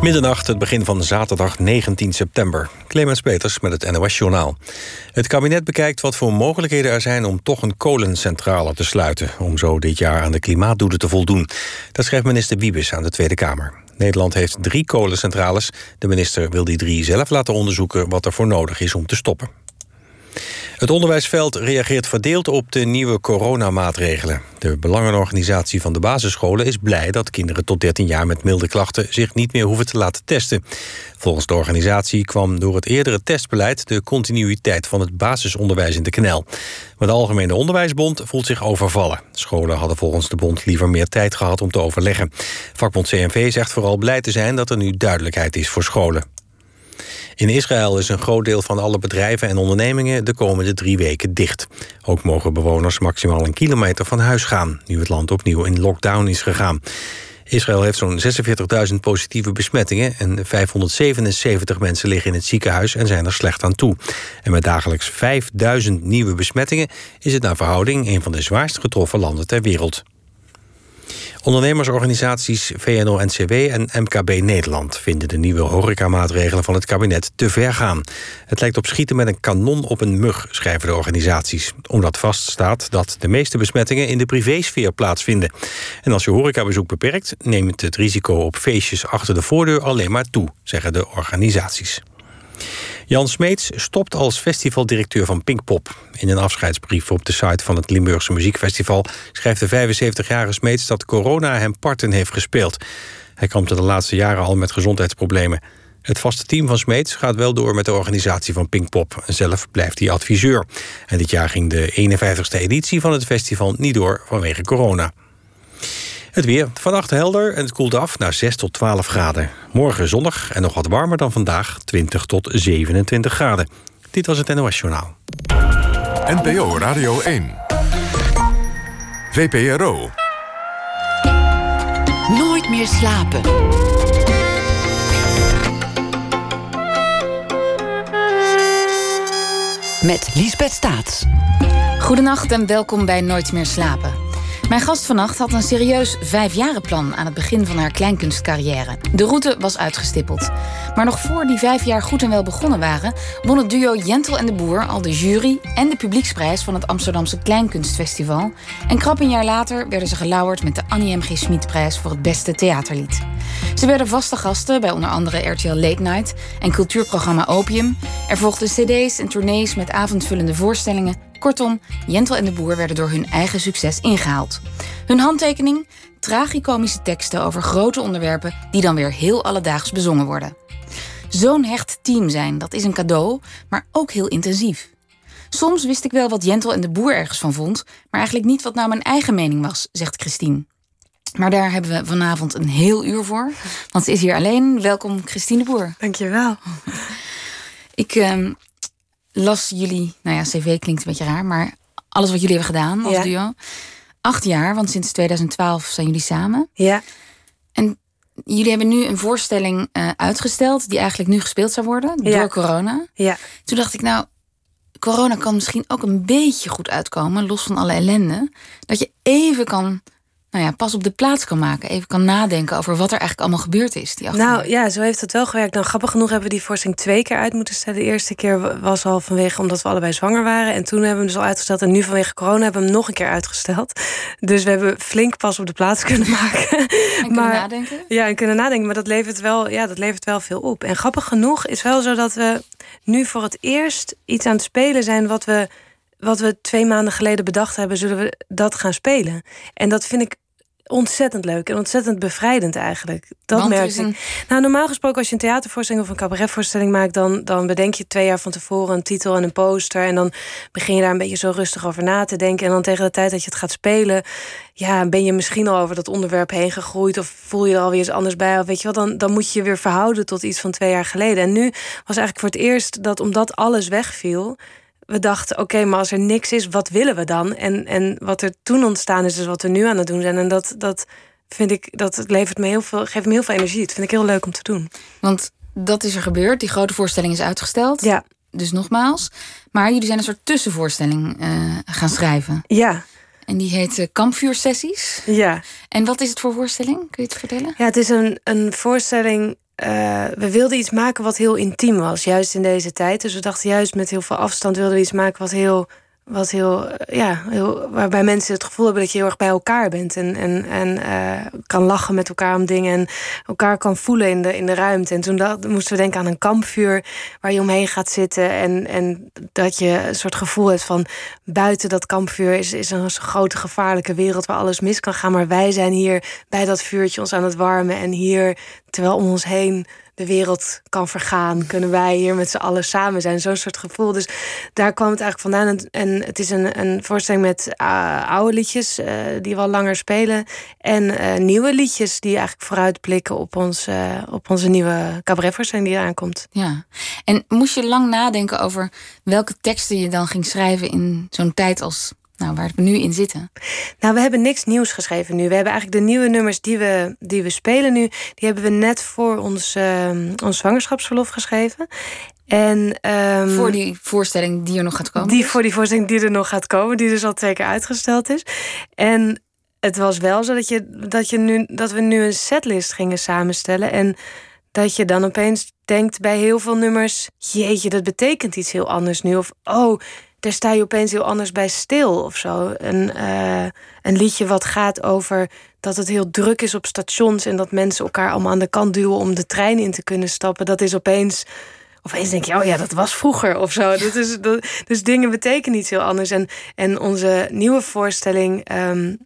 Middernacht, het begin van zaterdag 19 september. Clemens Peters met het NOS-journaal. Het kabinet bekijkt wat voor mogelijkheden er zijn... om toch een kolencentrale te sluiten... om zo dit jaar aan de klimaatdoelen te voldoen. Dat schrijft minister Wiebes aan de Tweede Kamer. Nederland heeft drie kolencentrales. De minister wil die drie zelf laten onderzoeken... wat er voor nodig is om te stoppen. Het onderwijsveld reageert verdeeld op de nieuwe coronamaatregelen. De belangenorganisatie van de basisscholen is blij dat kinderen tot 13 jaar met milde klachten zich niet meer hoeven te laten testen. Volgens de organisatie kwam door het eerdere testbeleid de continuïteit van het basisonderwijs in de knel. Maar de Algemene Onderwijsbond voelt zich overvallen. Scholen hadden volgens de bond liever meer tijd gehad om te overleggen. Vakbond CNV zegt vooral blij te zijn dat er nu duidelijkheid is voor scholen. In Israël is een groot deel van alle bedrijven en ondernemingen de komende drie weken dicht. Ook mogen bewoners maximaal een kilometer van huis gaan, nu het land opnieuw in lockdown is gegaan. Israël heeft zo'n 46.000 positieve besmettingen en 577 mensen liggen in het ziekenhuis en zijn er slecht aan toe. En met dagelijks 5000 nieuwe besmettingen is het naar verhouding een van de zwaarst getroffen landen ter wereld. Ondernemersorganisaties VNO-NCW en MKB Nederland vinden de nieuwe horecamaatregelen van het kabinet te ver gaan. Het lijkt op schieten met een kanon op een mug, schrijven de organisaties. Omdat vaststaat dat de meeste besmettingen in de privésfeer plaatsvinden. En als je horecabezoek beperkt, neemt het risico op feestjes achter de voordeur alleen maar toe, zeggen de organisaties. Jan Smeets stopt als festivaldirecteur van Pinkpop. In een afscheidsbrief op de site van het Limburgse Muziekfestival... schrijft de 75-jarige Smeets dat corona hem parten heeft gespeeld. Hij kampte de laatste jaren al met gezondheidsproblemen. Het vaste team van Smeets gaat wel door met de organisatie van Pinkpop. Zelf blijft hij adviseur. En dit jaar ging de 51ste editie van het festival niet door vanwege corona. Het weer. Vannacht helder en het koelt af naar 6 tot 12 graden. Morgen zonnig en nog wat warmer dan vandaag, 20 tot 27 graden. Dit was het NOS Journaal. NPO Radio 1. VPRO. Nooit meer slapen. Met Liesbeth Staats. Goedenacht en welkom bij Nooit meer slapen. Mijn gast vannacht had een serieus vijfjarenplan aan het begin van haar kleinkunstcarrière. De route was uitgestippeld. Maar nog voor die vijf jaar goed en wel begonnen waren, won het duo Jentel en de Boer al de jury en de publieksprijs van het Amsterdamse Kleinkunstfestival. En krap een jaar later werden ze gelauwerd met de Annie M. G. Schmidprijs voor het beste theaterlied. Ze werden vaste gasten bij onder andere RTL Late Night en cultuurprogramma Opium. Er volgden cd's en tournees met avondvullende voorstellingen Kortom, Jentel en de Boer werden door hun eigen succes ingehaald. Hun handtekening? Tragicomische teksten over grote onderwerpen die dan weer heel alledaags bezongen worden. Zo'n hecht team zijn, dat is een cadeau, maar ook heel intensief. Soms wist ik wel wat Jentel en de Boer ergens van vond, maar eigenlijk niet wat nou mijn eigen mening was, zegt Christine. Maar daar hebben we vanavond een heel uur voor. Want ze is hier alleen. Welkom, Christine de Boer. Dankjewel. Ik uh, las jullie, nou ja, cv klinkt een beetje raar, maar alles wat jullie hebben gedaan als duo. Acht jaar, want sinds 2012 zijn jullie samen. Ja. En jullie hebben nu een voorstelling uh, uitgesteld die eigenlijk nu gespeeld zou worden door corona. Ja. Toen dacht ik, nou, corona kan misschien ook een beetje goed uitkomen, los van alle ellende. Dat je even kan nou ja, pas op de plaats kan maken. Even kan nadenken over wat er eigenlijk allemaal gebeurd is. Die nou ja, zo heeft het wel gewerkt. Dan grappig genoeg hebben we die voorstelling twee keer uit moeten stellen. De eerste keer was al vanwege omdat we allebei zwanger waren. En toen hebben we hem dus al uitgesteld. En nu vanwege corona hebben we hem nog een keer uitgesteld. Dus we hebben flink pas op de plaats kunnen maken. En kunnen maar, nadenken? Ja, en kunnen nadenken. Maar dat levert, wel, ja, dat levert wel veel op. En grappig genoeg is wel zo dat we nu voor het eerst iets aan het spelen zijn wat we wat we twee maanden geleden bedacht hebben, zullen we dat gaan spelen. En dat vind ik ontzettend leuk en ontzettend bevrijdend eigenlijk. Dat merk ik. Nou, normaal gesproken als je een theatervoorstelling of een cabaretvoorstelling maakt, dan, dan bedenk je twee jaar van tevoren een titel en een poster. En dan begin je daar een beetje zo rustig over na te denken. En dan tegen de tijd dat je het gaat spelen, ja, ben je misschien al over dat onderwerp heen gegroeid. Of voel je er alweer eens anders bij. Of weet je wel, dan, dan moet je je weer verhouden tot iets van twee jaar geleden. En nu was eigenlijk voor het eerst dat omdat alles wegviel we dachten, oké, maar als er niks is, wat willen we dan? En, en wat er toen ontstaan is, is wat we nu aan het doen zijn. En dat, dat vind ik, dat levert me heel veel, geeft me heel veel energie. Dat vind ik heel leuk om te doen. Want dat is er gebeurd. Die grote voorstelling is uitgesteld. Ja. Dus nogmaals. Maar jullie zijn een soort tussenvoorstelling uh, gaan schrijven. Ja. En die heet uh, Kampvuursessies. Ja. En wat is het voor voorstelling? Kun je het vertellen? Ja, het is een, een voorstelling eh, we wilden iets maken wat heel intiem was, juist in deze tijd. Dus we dachten juist met heel veel afstand wilden we iets maken wat heel wat heel, eh, ja, heel, waarbij mensen het gevoel hebben dat je heel erg bij elkaar bent. En, en, en uh, kan lachen met elkaar om dingen. En elkaar kan voelen in de, in de ruimte. En toen dat, moesten we denken aan een kampvuur waar je omheen gaat zitten. En, en dat je een soort gevoel hebt van buiten dat kampvuur is, is een grote gevaarlijke wereld waar alles mis kan gaan. Maar wij zijn hier bij dat vuurtje ons aan het warmen. En hier, terwijl om ons heen de wereld kan vergaan. Kunnen wij hier met z'n allen samen zijn? Zo'n soort gevoel. Dus daar kwam het eigenlijk vandaan. En, het is een, een voorstelling met uh, oude liedjes uh, die we al langer spelen. En uh, nieuwe liedjes die eigenlijk vooruitblikken op, ons, op onze nieuwe cabaretvoorstelling die eraan komt. Ja. En moest je lang nadenken over welke teksten je dan ging schrijven in zo'n tijd als nou, waar we nu in zitten? Nou, we hebben niks nieuws geschreven nu. We hebben eigenlijk de nieuwe nummers die we, die we spelen nu... die hebben we net voor ons, uh, ons zwangerschapsverlof geschreven. En, um, voor die voorstelling die er nog gaat komen? Die voor die voorstelling die er nog gaat komen. Die dus al twee keer uitgesteld is. En het was wel zo dat, je, dat, je nu, dat we nu een setlist gingen samenstellen. En dat je dan opeens denkt bij heel veel nummers... jeetje, dat betekent iets heel anders nu. Of, oh daar sta je opeens heel anders bij stil of zo. Een, uh, een liedje wat gaat over dat het heel druk is op stations en dat mensen elkaar allemaal aan de kant duwen om de trein in te kunnen stappen. Dat is opeens. Opeens denk je, oh ja, dat was vroeger of zo. Dat is, dus dingen betekenen iets heel anders. En, en onze nieuwe voorstelling, um,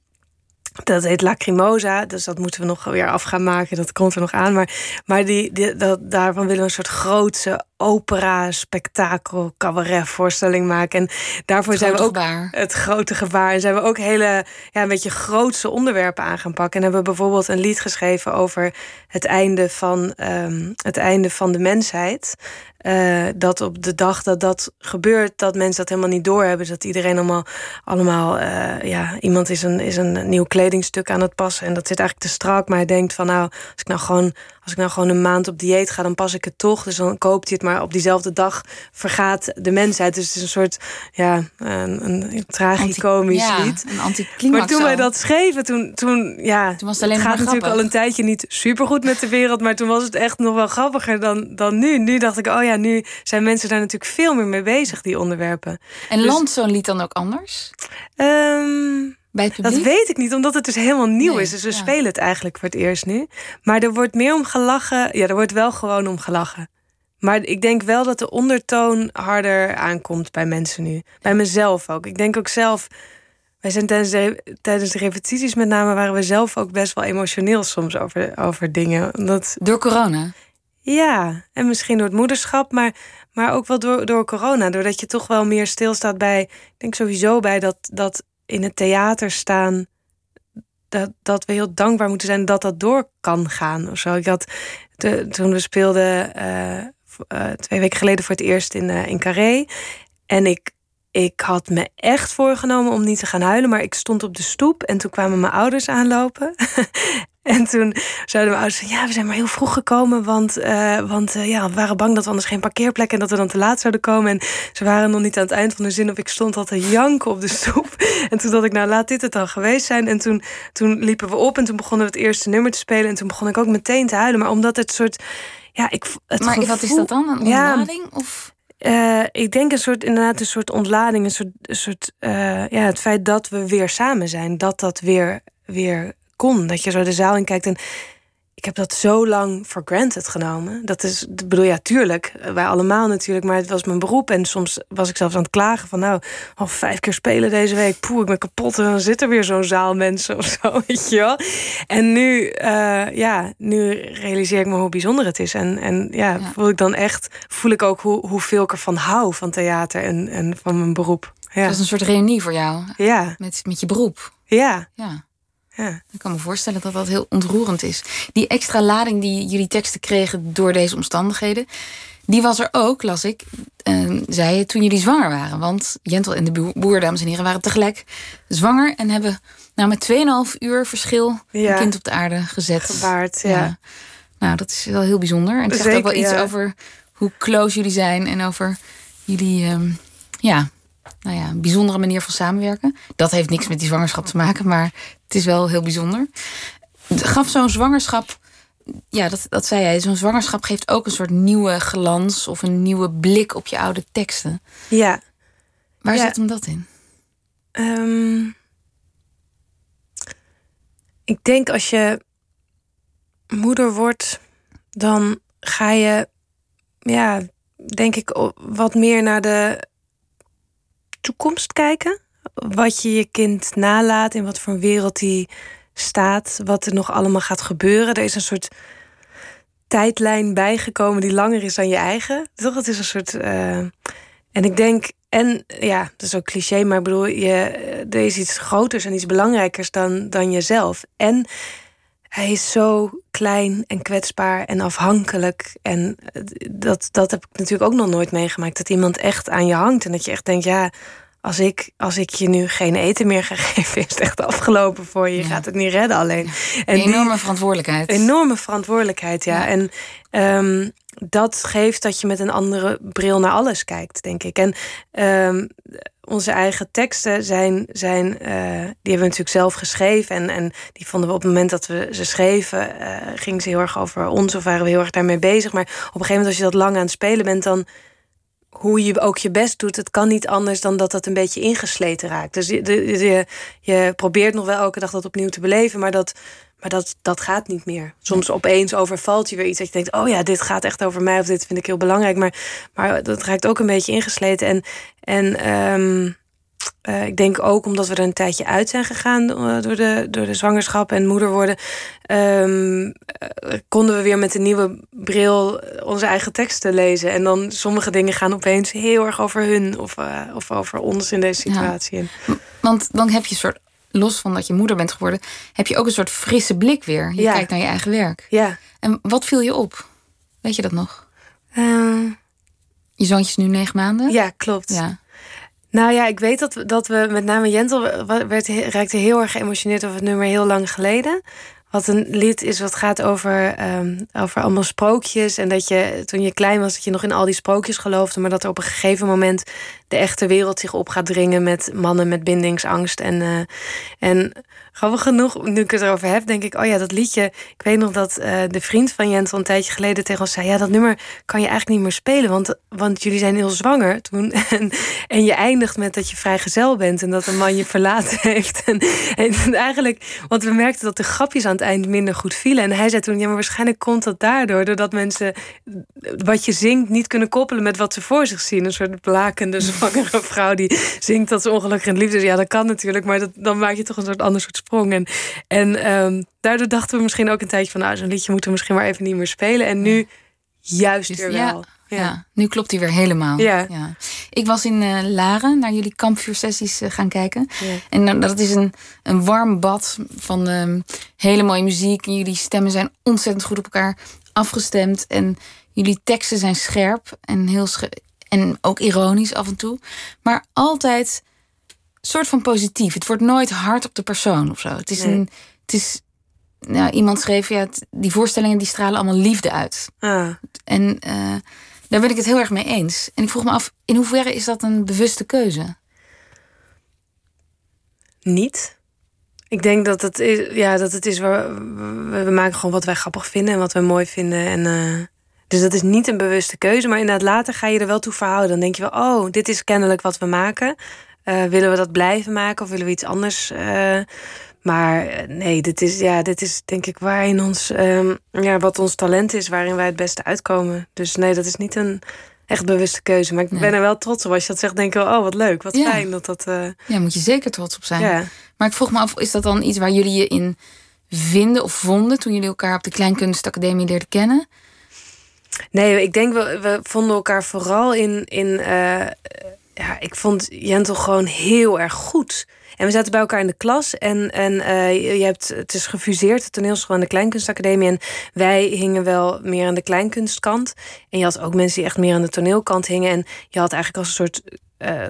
dat heet Lacrimosa, dus dat moeten we nog weer af gaan maken. Dat komt er nog aan. Maar, maar die, die, dat, daarvan willen we een soort grootse opera, spektakel, cabaret voorstelling maken. En daarvoor zijn we ook het grote gevaar. En zijn we ook hele, ja, een beetje grootse onderwerpen aan gaan pakken. En hebben we bijvoorbeeld een lied geschreven over het einde van, um, het einde van de mensheid. Uh, dat op de dag dat dat gebeurt, dat mensen dat helemaal niet doorhebben. Dat iedereen allemaal, allemaal uh, ja, iemand is een, is een nieuw kledingstuk aan het passen. En dat zit eigenlijk te strak. Maar hij denkt van nou, als ik nou gewoon, als ik nou gewoon een maand op dieet ga, dan pas ik het toch. Dus dan koopt hij het maar op diezelfde dag vergaat de mensheid. Dus het is een soort ja, een, een tragicomisch ja, lied. Een anticlimax. Maar toen wij dat schreven, toen, toen ja, toen was het, alleen het gaat natuurlijk al een tijdje niet supergoed met de wereld, maar toen was het echt nog wel grappiger dan, dan nu. Nu dacht ik, oh ja, nu zijn mensen daar natuurlijk veel meer mee bezig, die onderwerpen. En dus, landt zo'n lied dan ook anders? Um, bij het dat weet ik niet, omdat het dus helemaal nieuw nee, is. Dus we ja. spelen het eigenlijk voor het eerst nu. Maar er wordt meer om gelachen. Ja, er wordt wel gewoon om gelachen. Maar ik denk wel dat de ondertoon harder aankomt bij mensen nu. Bij mezelf ook. Ik denk ook zelf. Wij zijn tijdens de, tijdens de repetities met name waren we zelf ook best wel emotioneel soms over, over dingen. Omdat, door corona? Ja, en misschien door het moederschap, maar, maar ook wel door, door corona. Doordat je toch wel meer stilstaat bij. Ik denk sowieso bij dat, dat in het theater staan. Dat, dat we heel dankbaar moeten zijn dat dat door kan gaan. Of zo. Ik had, toen we speelden uh, uh, twee weken geleden voor het eerst in, uh, in Carré. En ik, ik had me echt voorgenomen om niet te gaan huilen. Maar ik stond op de stoep en toen kwamen mijn ouders aanlopen. En toen zeiden mijn ouders: Ja, we zijn maar heel vroeg gekomen. Want, uh, want uh, ja, we waren bang dat we anders geen parkeerplek en dat we dan te laat zouden komen. En ze waren nog niet aan het eind van de zin of ik stond al te janken op de stoep. En toen dacht ik: Nou, laat dit het dan geweest zijn. En toen, toen liepen we op en toen begonnen we het eerste nummer te spelen. En toen begon ik ook meteen te huilen. Maar omdat het soort. Ja, ik, het maar gevoel, wat is dat dan? Een ontlading? Ja, of? Uh, ik denk een soort, inderdaad, een soort ontlading. Een soort, een soort ja, het feit dat we weer samen zijn. Dat dat weer, weer kon. Dat je zo de zaal in kijkt. En ik heb dat zo lang voor granted genomen. Dat is, bedoel, ja, tuurlijk. Wij allemaal natuurlijk. Maar het was mijn beroep. En soms was ik zelfs aan het klagen van... nou, al vijf keer spelen deze week. Poeh, ik ben kapot. En dan zit er weer zo'n zaal mensen of zo, weet je wel. En nu, uh, ja, nu realiseer ik me hoe bijzonder het is. En, en ja, ja, voel ik dan echt... voel ik ook hoe, hoeveel ik ervan hou van theater en, en van mijn beroep. Ja. Dat is een soort reunie voor jou. Ja. Met, met je beroep. Ja. Ja. Ja. Ik kan me voorstellen dat dat heel ontroerend is. Die extra lading die jullie teksten kregen door deze omstandigheden, die was er ook, las ik, uh, zei je, toen jullie zwanger waren. Want Jentel en de boer, dames en heren, waren tegelijk zwanger en hebben nou, met 2,5 uur verschil ja. een kind op de aarde gezet. Gebaard, ja. ja. Nou, dat is wel heel bijzonder. En het zegt ook wel iets over hoe close jullie zijn en over jullie, um, ja, nou ja, een bijzondere manier van samenwerken. Dat heeft niks met die zwangerschap te maken, maar het is wel heel bijzonder. Gaf zo'n zwangerschap ja, dat, dat zei jij. Zo'n zwangerschap geeft ook een soort nieuwe glans of een nieuwe blik op je oude teksten. Ja. Waar Ja. zit hem dat in? Ehm, ik denk als je moeder wordt, dan ga je, ja, denk ik, wat meer naar de toekomst kijken. Wat je je kind nalaat, in wat voor een wereld die staat, wat er nog allemaal gaat gebeuren. Er is een soort tijdlijn bijgekomen die langer is dan je eigen. Toch? Het is een soort. eh, en ik denk, en ja, dat is ook cliché, maar bedoel, je, er is iets groters en iets belangrijkers dan, dan jezelf. En hij is zo klein en kwetsbaar en afhankelijk. En dat, dat heb ik natuurlijk ook nog nooit meegemaakt. Dat iemand echt aan je hangt en dat je echt denkt, ja, als ik, als ik je nu geen eten meer ga geven, is het echt afgelopen voor je. Je Ja. gaat het niet redden alleen. En die- enorme verantwoordelijkheid. enorme verantwoordelijkheid, ja. Ja. En ehm, dat geeft dat je met een andere bril naar alles kijkt, denk ik. En ehm, onze eigen teksten zijn, zijn eh, die hebben we natuurlijk zelf geschreven. En, en die vonden we op het moment dat we ze schreven, eh ging ze heel erg over ons of waren we heel erg daarmee bezig. Maar op een gegeven moment, als je dat lang aan het spelen bent, dan hoe je ook je best doet, het kan niet anders dan dat dat een beetje ingesleten raakt. Dus je, je, je probeert nog wel elke dag dat opnieuw te beleven, maar dat, maar dat, dat gaat niet meer. Soms opeens overvalt je weer iets dat je denkt: oh ja, dit gaat echt over mij of dit vind ik heel belangrijk. Maar, maar dat raakt ook een beetje ingesleten. En, en ehm, eh, ik denk ook omdat we er een tijdje uit zijn gegaan eh, door, de, door de zwangerschap en moeder worden, ehm, eh, konden we weer met een nieuwe bril onze eigen teksten lezen. En dan sommige dingen gaan opeens heel erg over hun of, of over ons in deze situatie. Want dan heb je een soort, los van dat je moeder bent geworden, heb je ook een soort frisse blik weer. Je Ja. kijkt naar je eigen werk. Ja. En wat viel je op? Weet je dat nog? Je zoontje is nu negen maanden? ja, klopt. Ja. Nou ja, ik weet dat dat we met name Jentel werd, raakte heel erg geëmotioneerd over het nummer heel lang geleden. Wat een lied is wat gaat over, ehm, over allemaal sprookjes. En dat je toen je klein was, dat je nog in al die sprookjes geloofde. Maar dat er op een gegeven moment de echte wereld zich op gaat dringen met mannen met bindingsangst. En, eh, en grappig genoeg, nu ik het erover heb, denk ik, oh ja, dat liedje. Ik weet nog dat eh, de vriend van Jentel een tijdje geleden tegen ons zei: Ja, dat nummer kan je eigenlijk niet meer spelen. Want, want jullie zijn heel zwanger toen. En, en je eindigt met dat je vrijgezel bent en dat een man je verlaten heeft. En, en eigenlijk, want we merkten dat de grapjes aan het eind minder goed vielen. En hij zei toen: Ja, maar waarschijnlijk komt dat daardoor. Doordat mensen wat je zingt niet kunnen koppelen met wat ze voor zich zien. Een soort blakende, zwangere vrouw die zingt dat ze ongelukkig in liefde is. Ja, dat kan natuurlijk, maar dat, dan maak je toch een soort ander soort sprong. En, en ehm, daardoor dachten we misschien ook een tijdje van... nou, zo'n liedje moeten we misschien maar even niet meer spelen. En nu juist Dus weer ja, wel. Ja. nu klopt hij weer helemaal. Ja. Ik was in eh, Laren naar jullie kampvuursessies eh, gaan kijken. Ja. En nou, dat is een, een warm bad van ehm, hele mooie muziek. En jullie stemmen zijn ontzettend goed op elkaar afgestemd. En jullie teksten zijn scherp en heel en ook ironisch af en toe. Maar altijd soort van positief. Het wordt nooit hard op de persoon of zo. Het is Nee. een. Het is, nou, iemand schreef, ja, het- die voorstellingen die stralen allemaal liefde uit. Ah, En eh, daar ben ik het heel erg mee eens. En ik vroeg me af, in hoeverre is dat een bewuste keuze? niet. Ik denk dat het is, ja, dat het is waar we, we maken gewoon wat wij grappig vinden en wat we mooi vinden. En, eh, dus dat is niet een bewuste keuze, maar inderdaad later ga je er wel toe verhouden. Dan denk je wel, oh, dit is kennelijk wat we maken. Eh, willen we dat blijven maken of willen we iets anders? eh, maar eh, nee, dit is, ja, dit is denk ik waarin ons, ehm, ja, wat ons talent is, waarin wij het beste uitkomen. Dus nee, dat is niet een echt bewuste keuze. Maar ik Nee. ben er wel trots op. Als je dat zegt, denk ik wel, oh, wat leuk, wat Ja. fijn dat dat. eh, Ja, moet je zeker trots op zijn. ja. Maar ik vroeg me af, is dat dan iets waar jullie je in vinden of vonden toen jullie elkaar op de Kleinkunstacademie leerden kennen? Nee, ik denk we, we vonden elkaar vooral in. in ja, ik vond Jentel gewoon heel erg goed. En we zaten bij elkaar in de klas. En, en eh, je hebt, het is gefuseerd, de toneelschool en de Kleinkunstacademie. En wij hingen wel meer aan de kleinkunstkant. En je had ook mensen die echt meer aan de toneelkant hingen. En je had eigenlijk als een soort eh,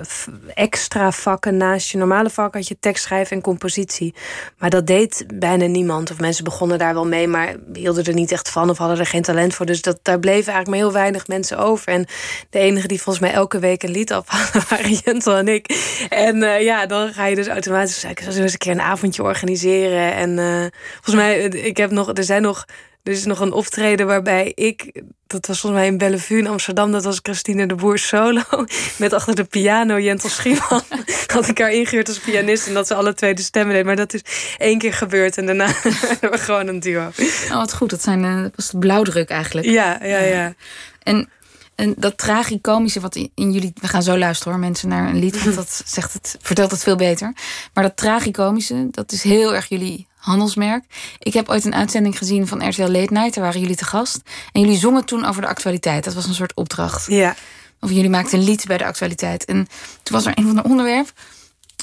extra vakken naast je normale vak had je tekstschrijven en compositie. Maar dat deed bijna niemand. Of mensen begonnen daar wel mee, maar hielden er niet echt van of hadden er geen talent voor. Dus dat, daar bleven eigenlijk maar heel weinig mensen over. En de enige die volgens mij elke week een lied afhaalden waren Jentel en ik. En eh, ja, dan ga je dus automatisch zullen we eens een keer een avondje organiseren. En eh, volgens mij, eh, ik heb nog, er zijn nog er is nog een optreden waarbij ik, dat was volgens mij in Bellevue in Amsterdam, dat was Christine de Boer solo. Met achter de piano Jentel Schieman. had ik haar ingehuurd als pianist en dat ze alle twee de stemmen deden. Maar dat is één keer gebeurd en daarna hebben we gewoon een duo. Oh, wat goed. Dat, zijn, uh, dat was de blauwdruk eigenlijk. Ja, ja, ja. En en dat tragicomische wat in, jullie. We gaan zo luisteren hoor, mensen, naar een lied. Want dat zegt het, vertelt het veel beter. Maar dat tragicomische, dat is heel erg jullie handelsmerk. Ik heb ooit een uitzending gezien van RTL Late Night. Daar waren jullie te gast. En jullie zongen toen over de actualiteit. Dat was een soort opdracht. Ja. Of jullie maakten een lied bij de actualiteit. En toen was er een van de onderwerp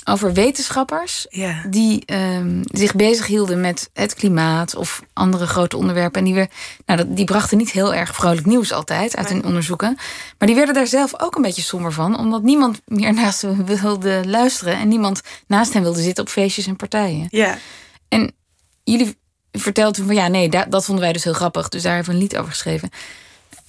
over wetenschappers ja. die um, zich bezighielden met het klimaat of andere grote onderwerpen. En die, weer, nou, dat, die brachten niet heel erg vrolijk nieuws altijd uit hun onderzoeken. Maar die werden daar zelf ook een beetje somber van, omdat niemand meer naast hen wilde luisteren en niemand naast hen wilde zitten op feestjes en partijen. Ja. En jullie vertelden van ja, nee, dat, dat vonden wij dus heel grappig, dus daar hebben we een lied over geschreven.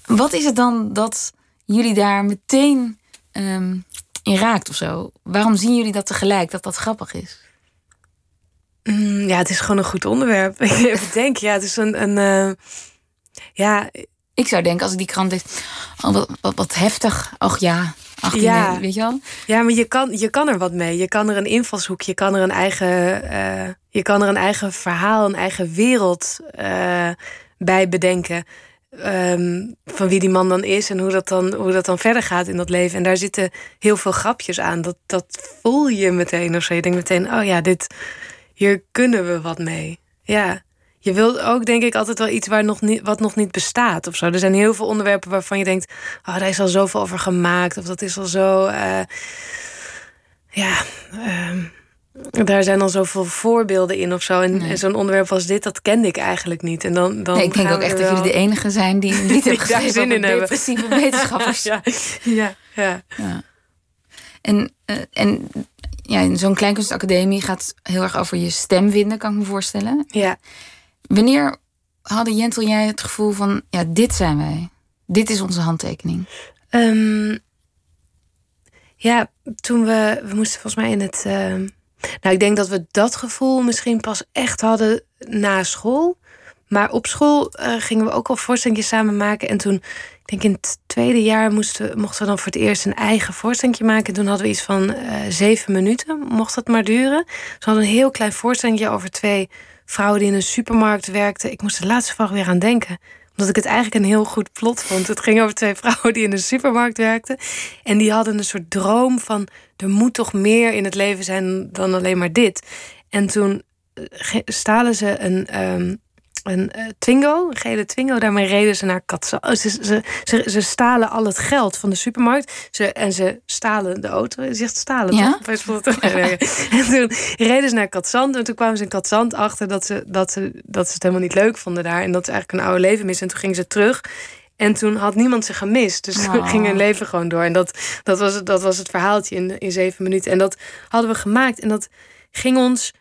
Wat is het dan dat jullie daar meteen um, in raakt of zo. Waarom zien jullie dat tegelijk, dat dat grappig is? Mm, ja, het is gewoon een goed onderwerp. ik denk, ja, het is een... een uh, ja... Ik zou denken, als ik die krant lees... Oh, wat, wat, wat heftig. Och ja, 18, ja. weet je wel? Ja, maar je kan, je kan er wat mee. Je kan er een invalshoek, je kan er een eigen, uh, je kan er een eigen verhaal, een eigen wereld uh, bij bedenken. Um, van wie die man dan is en hoe dat dan, hoe dat dan verder gaat in dat leven. En daar zitten heel veel grapjes aan. Dat, dat voel je meteen of zo. Je denkt meteen, oh ja, dit, hier kunnen we wat mee. Ja. Je wilt ook, denk ik, altijd wel iets waar nog niet, wat nog niet bestaat of zo. Er zijn heel veel onderwerpen waarvan je denkt, oh, daar is al zoveel over gemaakt. Of dat is al zo. Uh, ja. Um, daar zijn al zoveel voorbeelden in of zo. En, zo'n onderwerp als dit, dat kende ik eigenlijk niet. En dan, dan nee, ik denk ook echt dat jullie de enige zijn die niet hebben zin in hebben. depressieve wetenschappers. ja, ja, ja. ja. En, uh, en ja, zo'n kleinkunstacademie gaat heel erg over je stem vinden, kan ik me voorstellen. Ja. Wanneer hadden Jentel jij het gevoel van, ja, dit zijn wij. Dit is onze handtekening. Um, ja, toen we, we moesten volgens mij in het... Uh, nou, ik denk dat we dat gevoel misschien pas echt hadden na school. Maar op school uh, gingen we ook al voorstellingen samen maken. En toen, ik denk in het tweede jaar, moesten, mochten we dan voor het eerst een eigen voorstelling maken. En toen hadden we iets van uh, zeven minuten, mocht dat maar duren. We hadden een heel klein voorstelling over twee vrouwen die in een supermarkt werkten. Ik moest de laatste vraag weer aan denken omdat ik het eigenlijk een heel goed plot vond. Het ging over twee vrouwen die in een supermarkt werkten. En die hadden een soort droom van... er moet toch meer in het leven zijn dan alleen maar dit. En toen eh, stalen ze een, um, een uh, Twingo, een gele Twingo. Daarmee reden ze naar Katzand. Oh, ze, ze, ze, ze, stalen al het geld van de supermarkt. Ze, en ze stalen de auto. Je zegt stalen, ja? toch? en toen reden ze naar Katzand. En toen kwamen ze in Katzand achter dat ze, dat, ze, dat ze het helemaal niet leuk vonden daar. En dat ze eigenlijk een oude leven mis. En toen gingen ze terug. En toen had niemand ze gemist. Dus toen ging hun leven gewoon door. En dat, dat, was, dat was het verhaaltje in, in zeven minuten. En dat hadden we gemaakt. En dat ging ons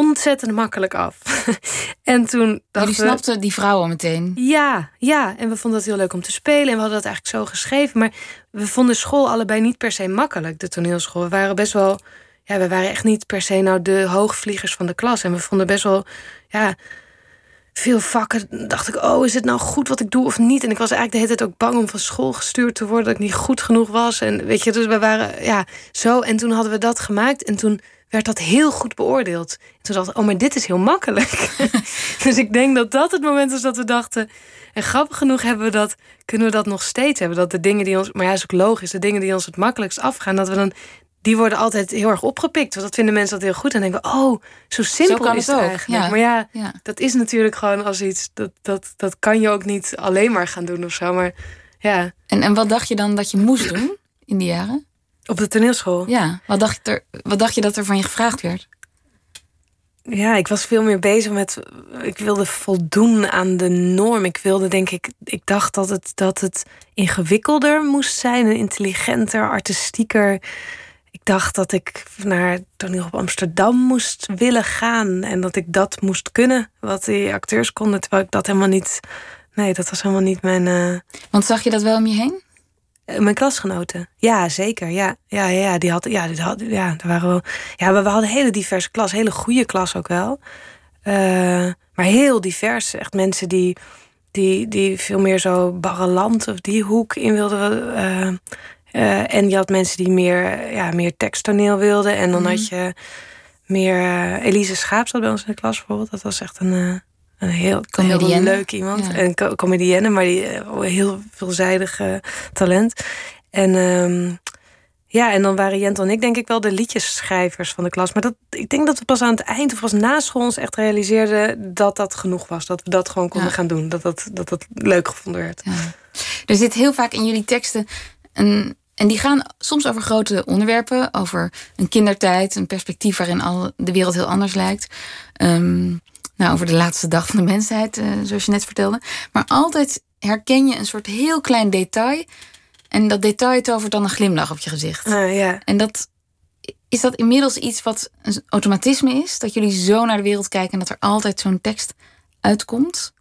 ontzettend makkelijk af. en toen Jullie snapten die vrouwen meteen? Ja, ja. En we vonden het heel leuk om te spelen. En we hadden dat eigenlijk zo geschreven. Maar we vonden school allebei niet per se makkelijk, de toneelschool. We waren best wel... Ja, we waren echt niet per se nou de hoogvliegers van de klas. En we vonden best wel... Ja, veel vakken dacht ik, oh, is het nou goed wat ik doe of niet? En ik was eigenlijk de hele tijd ook bang om van school gestuurd te worden, dat ik niet goed genoeg was. En weet je, dus we waren ja zo. En toen hadden we dat gemaakt en toen werd dat heel goed beoordeeld. En toen dacht ik, oh, maar dit is heel makkelijk. dus ik denk dat dat het moment is dat we dachten... en grappig genoeg hebben we dat, kunnen we dat nog steeds hebben. Dat de dingen die ons, maar ja, is ook logisch... de dingen die ons het makkelijkst afgaan... dat we dan die worden altijd heel erg opgepikt. Want dat vinden mensen dat heel goed. En denken, oh, zo simpel zo is het, het eigenlijk. Maar ja, ja, dat is natuurlijk gewoon als iets... Dat, dat, dat kan je ook niet alleen maar gaan doen of zo. Maar ja. En, en wat dacht je dan dat je moest doen in die jaren? Op de toneelschool? Ja. Wat dacht, je er, wat dacht je dat er van je gevraagd werd? Ja, ik was veel meer bezig met. Ik wilde voldoen aan de norm. Ik wilde, denk ik. Ik dacht dat het, dat het ingewikkelder moest zijn. En intelligenter, artistieker. Ik dacht dat ik naar toneel op Amsterdam moest willen gaan. En dat ik dat moest kunnen. Wat die acteurs konden. Terwijl ik dat helemaal niet. Nee, dat was helemaal niet mijn. Uh... Want zag je dat wel om je heen? Eh, mijn klasgenoten. Ja, zeker. Ja, ja, ja, die hadden, ja, die hadden, ja, er waren wel, ja, we, we hadden een hele diverse klas, hele goede klas ook wel. Uh, maar heel divers. Echt mensen die die, die veel meer zo barreland of die hoek in wilden. Uh, uh, en je had mensen die meer, ja, meer teksttoneel wilden. En dan had mhm. je meer. Elise Schaap zat bij ons in de klas bijvoorbeeld. Dat was echt een een heel, heel leuk iemand. Ja. Een comedienne, maar die heel veelzijdig talent. En um, ja, en dan waren Jentel en ik denk ik wel de liedjesschrijvers van de klas. Maar dat, ik denk dat we pas aan het eind of pas na school ons echt realiseerden dat dat genoeg was. Dat we dat gewoon konden gaan doen. Dat dat, dat dat leuk gevonden werd. Ja. Er zit heel vaak in jullie teksten een, en die gaan soms over grote onderwerpen, over een kindertijd, een perspectief waarin al de wereld heel anders lijkt. Um, nou, over de laatste dag van de mensheid, uh, zoals je net vertelde. Maar altijd herken je een soort heel klein detail en dat detail tovert dan een glimlach op je gezicht. Uh, ja. En dat, is dat inmiddels iets wat een automatisme is? Dat jullie zo naar de wereld kijken en dat er altijd zo'n tekst uitkomt?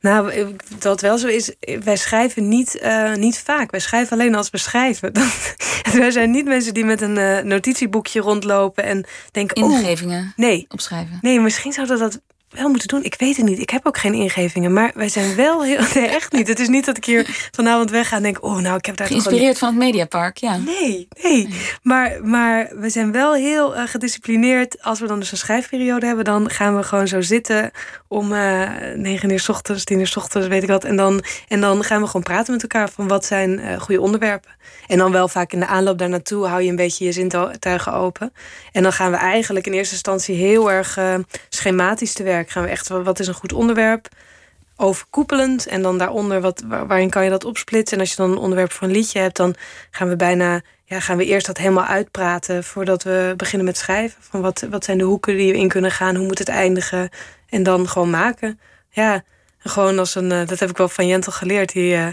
Nou, wat wel zo is, wij schrijven niet, uh, niet vaak. Wij schrijven alleen als we schrijven. wij zijn niet mensen die met een uh, notitieboekje rondlopen en denken... Ingevingen nee, opschrijven. Nee, misschien zouden dat wel moeten doen. Ik weet het niet. Ik heb ook geen ingevingen. Maar wij zijn wel heel. Nee, echt niet. Het is niet dat ik hier vanavond wegga en denk: oh, nou, ik heb daar. Geïnspireerd van het Mediapark, ja. Nee, nee. Maar, maar we zijn wel heel uh, gedisciplineerd. Als we dan dus een schrijfperiode hebben, dan gaan we gewoon zo zitten om uh, negen uur s ochtends, tien uur s ochtends, weet ik wat. En dan, en dan gaan we gewoon praten met elkaar van wat zijn uh, goede onderwerpen. En dan wel vaak in de aanloop daar naartoe hou je een beetje je zintuigen open. En dan gaan we eigenlijk in eerste instantie heel erg schematisch te Gaan we echt, wat is een goed onderwerp? Overkoepelend. En dan daaronder, wat, waarin kan je dat opsplitsen? En als je dan een onderwerp voor een liedje hebt, dan gaan we bijna, ja, gaan we eerst dat helemaal uitpraten voordat we beginnen met schrijven. Van wat, wat zijn de hoeken die we in kunnen gaan? Hoe moet het eindigen? En dan gewoon maken. Ja, gewoon als een, eh, dat heb ik wel van Jentel geleerd. Die, uh,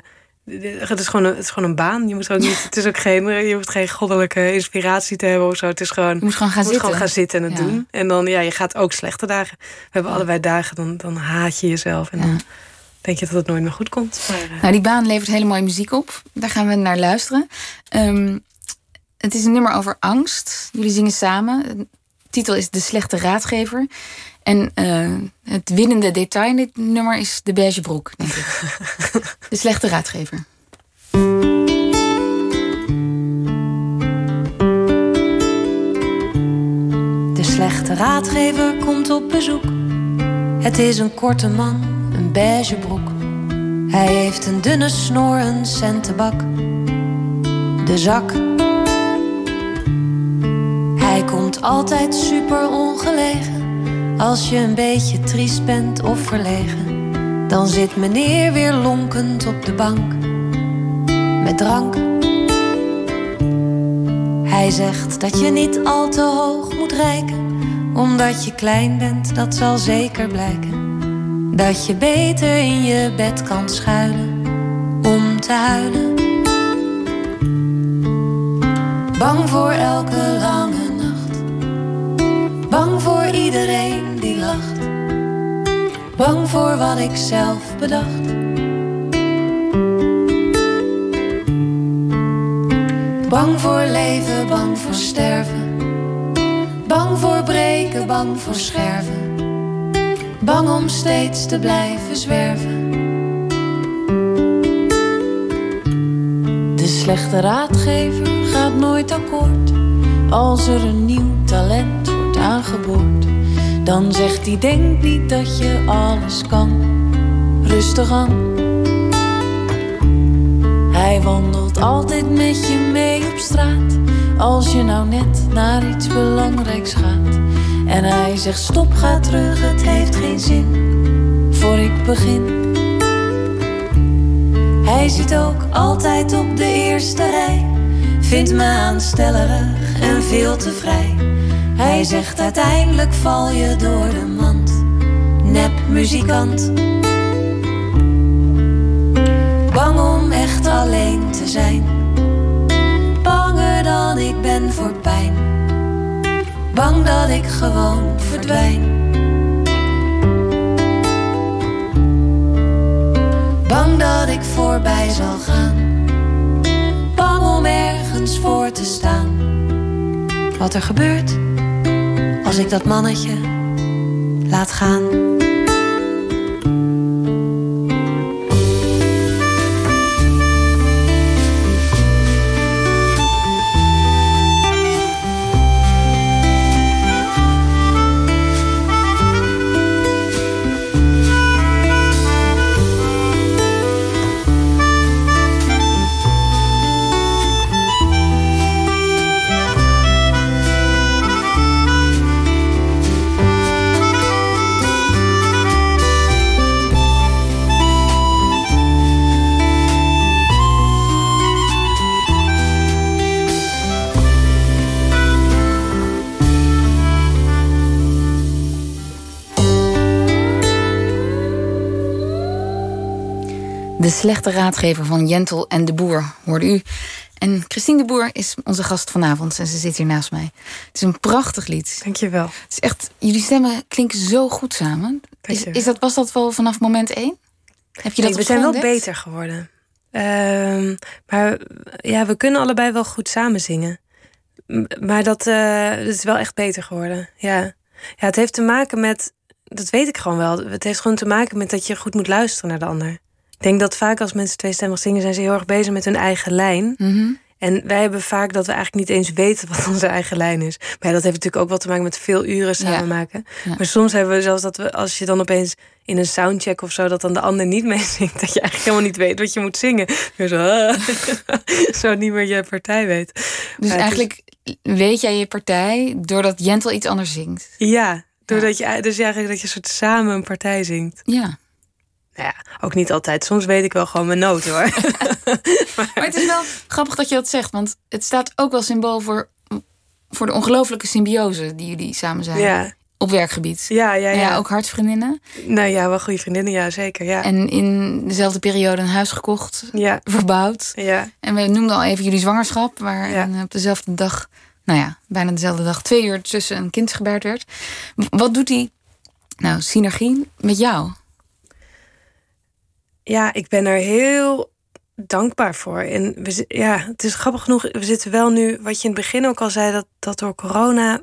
het is, gewoon een, het is gewoon een baan. Je moet ook niet, het is ook geen, je hoeft geen goddelijke inspiratie te hebben of zo. Het is gewoon, je moet gewoon gaan, zitten. Gewoon gaan zitten en het doen. En dan, ja, je gaat ook slechte dagen. We hebben allebei dagen, dan, dan haat je jezelf. En dan denk je dat het nooit meer goed komt. Maar, uh... Nou, die baan levert hele mooie muziek op. Daar gaan we naar luisteren. Um, het is een nummer over angst. Jullie zingen samen. De titel is De Slechte Raadgever. En uh, het winnende detail in dit nummer is de beige broek, denk ik. de slechte raadgever. De slechte raadgever komt op bezoek. Het is een korte man, een beige broek. Hij heeft een dunne snor, een centenbak. De zak. Hij komt altijd super ongelegen als je een beetje triest bent of verlegen, dan zit meneer weer lonkend op de bank met drank. Hij zegt dat je niet al te hoog moet reiken, omdat je klein bent, dat zal zeker blijken. Dat je beter in je bed kan schuilen om te huilen. Bang voor elke lange nacht, bang voor iedereen Bang voor wat ik zelf bedacht. Bang voor leven, bang voor sterven. Bang voor breken, bang voor scherven. Bang om steeds te blijven zwerven. De slechte raadgever gaat nooit akkoord als er een nieuw talent wordt aangeboord. Dan zegt hij: Denk niet dat je alles kan. Rustig aan. Hij wandelt altijd met je mee op straat. Als je nou net naar iets belangrijks gaat. En hij zegt: Stop, ga terug, het heeft geen zin. Voor ik begin. Hij zit ook altijd op de eerste rij. Vindt me aanstellerig en veel te vrij. Hij zegt uiteindelijk val je door de mand. Nep muzikant. Bang om echt alleen te zijn. Banger dan ik ben voor pijn. Bang dat ik gewoon verdwijn. Bang dat ik voorbij zal gaan. Bang om ergens voor te staan. Wat er gebeurt als ik dat mannetje laat gaan. Slechte raadgever van Jentel en de Boer, hoorde u. En Christine de Boer is onze gast vanavond en ze zit hier naast mij. Het is een prachtig lied. Dankjewel. Het is echt, jullie stemmen klinken zo goed samen. Is, is dat, was dat wel vanaf moment één? Heb je dat nee, we zijn wel beter geworden. Ehm, maar ja, we kunnen allebei wel goed samen zingen. Maar dat, uh, dat is wel echt beter geworden. Ja. ja, het heeft te maken met. Dat weet ik gewoon wel. Het heeft gewoon te maken met dat je goed moet luisteren naar de ander. Ik denk dat vaak als mensen tweestemmig zingen, zijn ze heel erg bezig met hun eigen lijn. Mm En wij hebben vaak dat we eigenlijk niet eens weten wat onze eigen lijn is. Maar dat heeft natuurlijk ook wat te maken met veel uren samen maken. Ja. Maar soms hebben we zelfs dat we, als je dan opeens in een soundcheck of zo, dat dan de ander niet meezingt, dat je eigenlijk helemaal niet weet wat je moet zingen. Weer zo, ah, zo niet meer je partij weet. Dus Maar het is- eigenlijk weet jij je partij doordat Jentel iets anders zingt. Ja, doordat je dus eigenlijk dat je soort samen een partij zingt. Ja. Nou ja, ook niet altijd. Soms weet ik wel gewoon mijn noten hoor. Maar het is wel grappig dat je dat zegt, want het staat ook wel symbool voor, voor de ongelofelijke symbiose die jullie samen zijn. Ja, Op werkgebied. ja, ja. Ja. ja, ook hartsvriendinnen. Nou ja, wel goede vriendinnen, ja, zeker. Ja, En in dezelfde periode een huis gekocht, ja, verbouwd. ja. En we noemden al even jullie zwangerschap, waar Ja. op dezelfde dag, nou ja, bijna dezelfde dag, twee uur tussen een kind gebaard werd. Wat doet die, nou, synergie met jou? Ja, ik ben er heel dankbaar voor. En we, ja, het is grappig genoeg. We zitten wel nu, wat je in het begin ook al zei, dat, dat door corona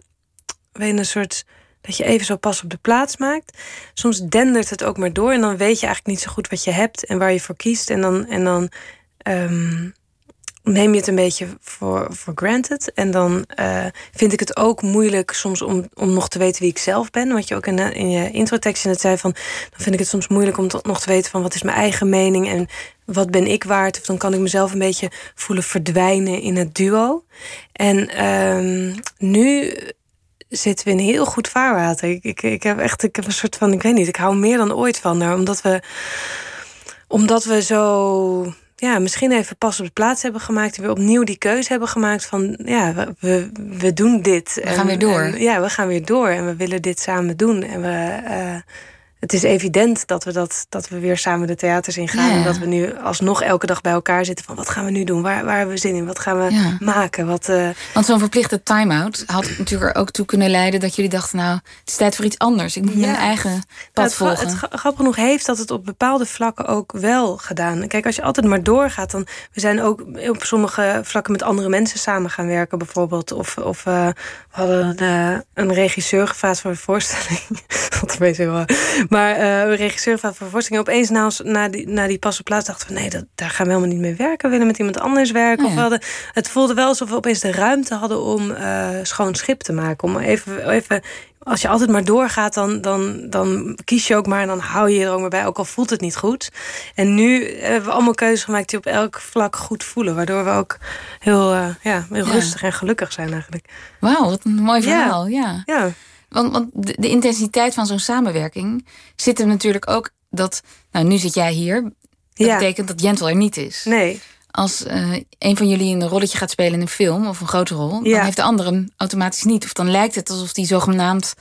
we een soort dat je even zo pas op de plaats maakt. Soms dendert het ook maar door en dan weet je eigenlijk niet zo goed wat je hebt en waar je voor kiest. En dan, en dan ehm, neem je het een beetje voor, voor granted. En dan eh, vind ik het ook moeilijk soms om, om nog te weten wie ik zelf ben. Wat je ook in, de- in je net zei van... dan vind ik het soms moeilijk om tot nog te weten van wat is mijn eigen mening... en wat ben ik waard. Of dan kan ik mezelf een beetje voelen verdwijnen in het duo. En ehm, nu zitten we in heel goed vaarwater. Ik, ik, ik heb echt ik heb een soort van, ik weet niet, ik hou meer dan ooit van haar. Omdat we, omdat we zo, ja, misschien even pas op de plaats hebben gemaakt. En weer opnieuw die keuze hebben gemaakt van, ja, we, we, doen dit. We gaan weer door. En, ja, we gaan weer door en we willen dit samen doen. En we, eh, het is evident dat we, dat, dat we weer samen de theaters in gaan. Ja. En dat we nu alsnog elke dag bij elkaar zitten van, wat gaan we nu doen? Waar, waar hebben we zin in? Wat gaan we Ja. maken? Wat, eh, Want zo'n verplichte time-out had natuurlijk er ook toe kunnen leiden dat jullie dachten, nou, het is tijd voor iets anders. Ik moet Ja. mijn eigen Nou, pad het, volgen. het gra- grappig genoeg heeft dat het op bepaalde vlakken ook wel gedaan. Kijk, als je altijd maar doorgaat, dan. We zijn ook op sommige vlakken met andere mensen samen gaan werken, bijvoorbeeld. Of, of eh, we hadden een, een regisseur gevraagd voor een voorstelling. Wat opeens heel raar. Maar een regisseur voorstelling. En opeens na, ons, na, die, na die pas op plaats dachten we: nee, dat, daar gaan we helemaal niet mee werken. We willen met iemand anders werken. Oh Of ja. we hadden, het voelde wel alsof we opeens de ruimte hadden om eh, schoon schip te maken. Om even, even als je altijd maar doorgaat, dan, dan, dan kies je ook maar en dan hou je er ook maar bij, ook al voelt het niet goed. En nu hebben we allemaal keuzes gemaakt die op elk vlak goed voelen, waardoor we ook heel, eh, ja, heel Ja. rustig en gelukkig zijn eigenlijk. Wauw, wat een mooi Ja. verhaal. Ja. Ja, Want, want de, de intensiteit van zo'n samenwerking zit er natuurlijk ook dat, nou, nu zit jij hier. Dat Ja. betekent dat Jentel er niet is. nee, Als eh, een van jullie een rolletje gaat spelen in een film of een grote rol, Ja. dan heeft de ander hem automatisch niet. Of dan lijkt het alsof die zogenaamd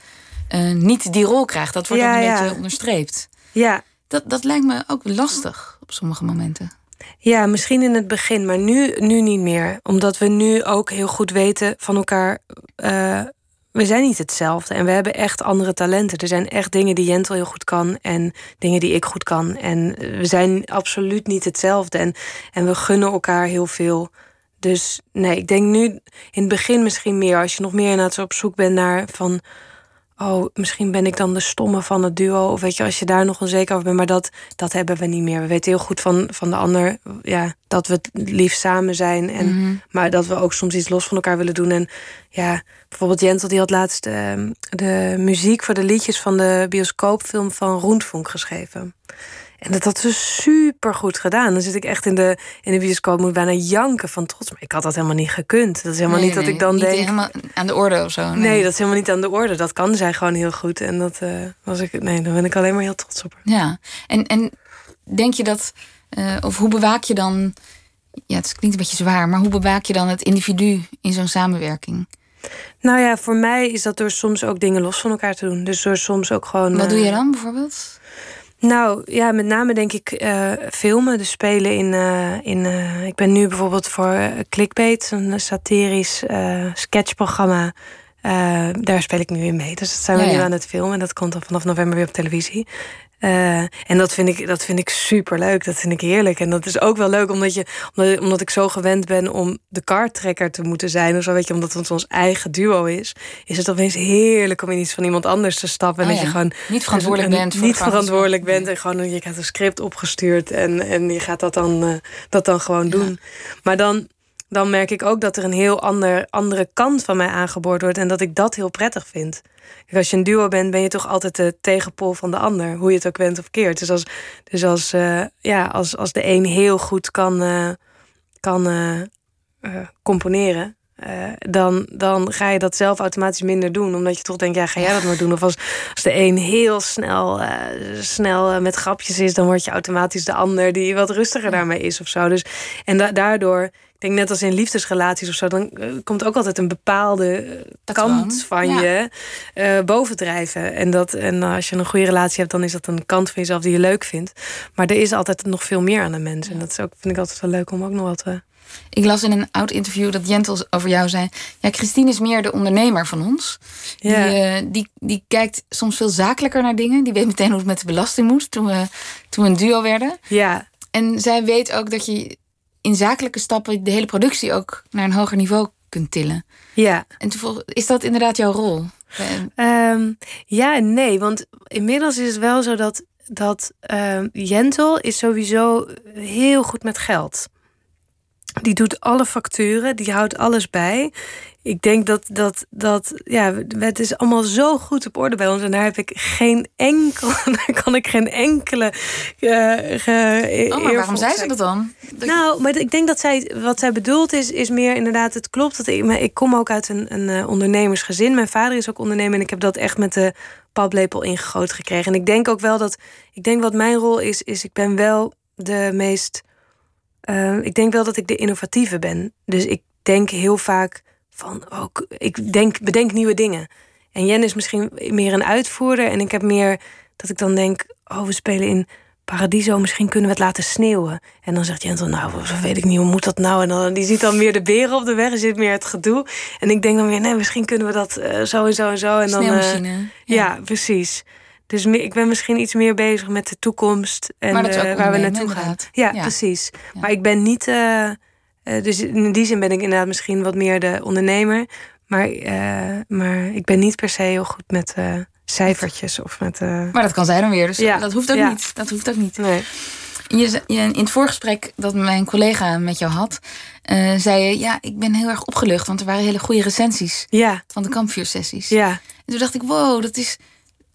eh, niet die rol krijgt. Dat wordt Ja, dan een beetje onderstreept. ja. Dat, dat lijkt me ook lastig op sommige momenten. Ja, misschien in het begin, maar nu, nu niet meer. Omdat we nu ook heel goed weten van elkaar. eh, we zijn niet hetzelfde en we hebben echt andere talenten. Er zijn echt dingen die Jentel heel goed kan en dingen die ik goed kan. En we zijn absoluut niet hetzelfde. En, en we gunnen elkaar heel veel. Dus nee, ik denk nu in het begin misschien meer. Als je nog meer inderdaad zo op zoek bent naar van. Oh, misschien ben ik dan de stomme van het duo. Of weet je, als je daar nog onzeker over bent. Maar dat, dat hebben we niet meer. We weten heel goed van, van de ander ja, dat we het liefst samen zijn. En, Mhm. Maar dat we ook soms iets los van elkaar willen doen. En ja, bijvoorbeeld Jentel die had laatst ehm, de muziek voor de liedjes van de bioscoopfilm van Roentvonk geschreven. En dat had ze super goed gedaan. Dan zit ik echt in de, in de bioscoop, moet bijna janken van trots. Maar ik had dat helemaal niet gekund. Dat is helemaal Nee, niet dat ik dan niet denk. helemaal aan de orde of zo. Nee. dat is helemaal niet aan de orde. Dat kan zij gewoon heel goed. En dat eh, was ik. Nee, daar ben ik alleen maar heel trots op. Ja, en, en denk je dat, eh, of hoe bewaak je dan, ja, het klinkt een beetje zwaar, maar hoe bewaak je dan het individu in zo'n samenwerking? Nou ja, voor mij is dat door soms ook dingen los van elkaar te doen. Dus door soms ook gewoon. Wat doe eh, je dan bijvoorbeeld? Nou ja, met name denk ik uh, filmen, dus spelen in. Uh, in uh, ik ben nu bijvoorbeeld voor Clickbait, een satirisch sketchprogramma. Daar speel ik nu in mee. Dus dat zijn we ja, ja. nu aan het filmen. En dat komt dan vanaf november weer op televisie. Uh, en dat vind, ik, dat vind ik super leuk. Dat vind ik heerlijk. En dat is ook wel leuk omdat, je, omdat, omdat ik zo gewend ben om de karttrekker te moeten zijn. Of zo, weet je, omdat het ons eigen duo is. Is het opeens heerlijk om in iets van iemand anders te stappen. En oh, dat je gewoon niet verantwoordelijk bent. Voor niet verantwoordelijk bent. En gewoon je krijgt een script opgestuurd. En, en je gaat dat dan, uh, dat dan gewoon doen. Maar dan dan merk ik ook dat er een heel ander, andere kant van mij aangeboord wordt. En dat ik dat heel prettig vind. Kijk, als je een duo bent, ben je toch altijd de tegenpol van de ander. Hoe je het ook went of keert. Dus als, dus als, uh, ja, als, als de een heel goed kan, uh, kan uh, componeren. dan, dan ga je dat zelf automatisch minder doen. Omdat je toch denkt, ja, ga jij dat maar doen. Of als, als de een heel snel, snel met grapjes is... dan word je automatisch de ander die wat rustiger daarmee is of zo. Dus, en da daardoor ik denk net als in liefdesrelaties of zo, dan uh, komt ook altijd een bepaalde kant van ja. je uh, bovendrijven. En, dat, en als je een goede relatie hebt, dan is dat een kant van jezelf die je leuk vindt. Maar er is altijd nog veel meer aan de mens. Ja. En dat is ook, vind ik altijd wel leuk om ook nog wat te. Ik las in een oud interview dat Jentel over jou zei: Ja, Christine is meer de ondernemer van ons. Ja. Die, die, die kijkt soms veel zakelijker naar dingen. Die weet meteen hoe het met de belasting moet toen we, toen we een duo werden. Ja. En zij weet ook dat je in zakelijke stappen de hele productie ook naar een hoger niveau kunt tillen. Ja. En toevallig, is dat inderdaad jouw rol? Um, ja en nee, want inmiddels is het wel zo dat, dat um, Jentel is sowieso heel goed met geld. Die doet alle facturen, die houdt alles bij ik denk dat, dat, dat ja, het is allemaal zo goed op orde bij ons. En daar heb ik geen enkel, daar kan ik geen enkele. Uh, ge, oh, maar waarom zei ze dat dan? Nou, maar ik denk dat zij, wat zij bedoelt is, is meer inderdaad, het klopt. Dat ik, maar ik kom ook uit een, een uh, ondernemersgezin. Mijn vader is ook ondernemer en ik heb dat echt met de paplepel ingegoten gekregen. En ik denk ook wel dat, ik denk wat mijn rol is, is ik ben wel de meest. Uh, ik denk wel dat ik de innovatieve ben. Dus ik denk heel vaak van ook, ik denk, bedenk nieuwe dingen. En Jen is misschien meer een uitvoerder. En ik heb meer dat ik dan denk, oh, we spelen in Paradiso, misschien kunnen we het laten sneeuwen. En dan zegt Jentel, nou, weet ik niet, hoe moet dat nou? En dan, die ziet dan meer de beren op de weg, en zit meer het gedoe. En ik denk dan weer, nee, misschien kunnen we dat uh, zo en zo en zo. En dan, uh, ja. ja. precies. Dus ik ben misschien iets meer bezig met de toekomst en uh, waar we naartoe gaan. Ja, ja, precies. Ja. Maar ik ben niet uh, dus in die zin ben ik inderdaad misschien wat meer de ondernemer. Maar, uh, maar ik ben niet per se heel goed met uh, cijfertjes of met. Maar dat kan zij dan weer, dus ja. dat hoeft ook ja. niet. Dat hoeft ook niet. Nee. Je, je, in het voorgesprek dat mijn collega met jou had, zei je: Ja, ik ben heel erg opgelucht, want er waren hele goede recensies ja. van de kampvuursessies. Ja. En toen dacht ik: Wow, dat is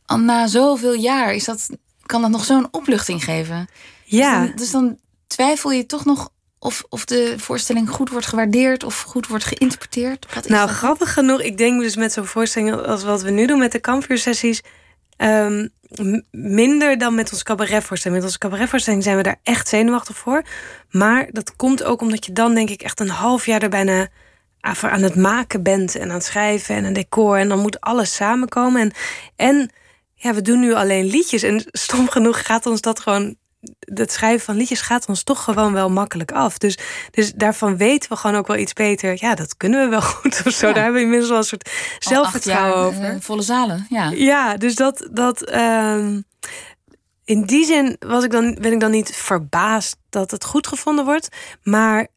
al na zoveel jaar, is dat, kan dat nog zo'n opluchting geven? Ja. Dus dan, dus dan twijfel je toch nog of, of de voorstelling goed wordt gewaardeerd of goed wordt geïnterpreteerd? Wat is nou, dat? grappig genoeg. Ik denk dus met zo'n voorstelling als wat we nu doen met de kampvuursessies. Um, minder dan met ons cabaretvoorstelling. Met onze cabaretvoorstelling zijn we daar echt zenuwachtig voor. Maar dat komt ook omdat je dan denk ik echt een half jaar er bijna aan het maken bent. En aan het schrijven en een decor. En dan moet alles samenkomen. En, en ja, we doen nu alleen liedjes. En stom genoeg gaat ons dat gewoon het schrijven van liedjes gaat ons toch gewoon wel makkelijk af. Dus, dus daarvan weten we gewoon ook wel iets beter. Ja, dat kunnen we wel goed of zo. Ja. Daar hebben we inmiddels wel een soort zelfvertrouwen jaar, over. Uh, volle zalen, ja. Ja, dus dat. dat um, in die zin was ik dan, ben ik dan niet verbaasd dat het goed gevonden wordt. Maar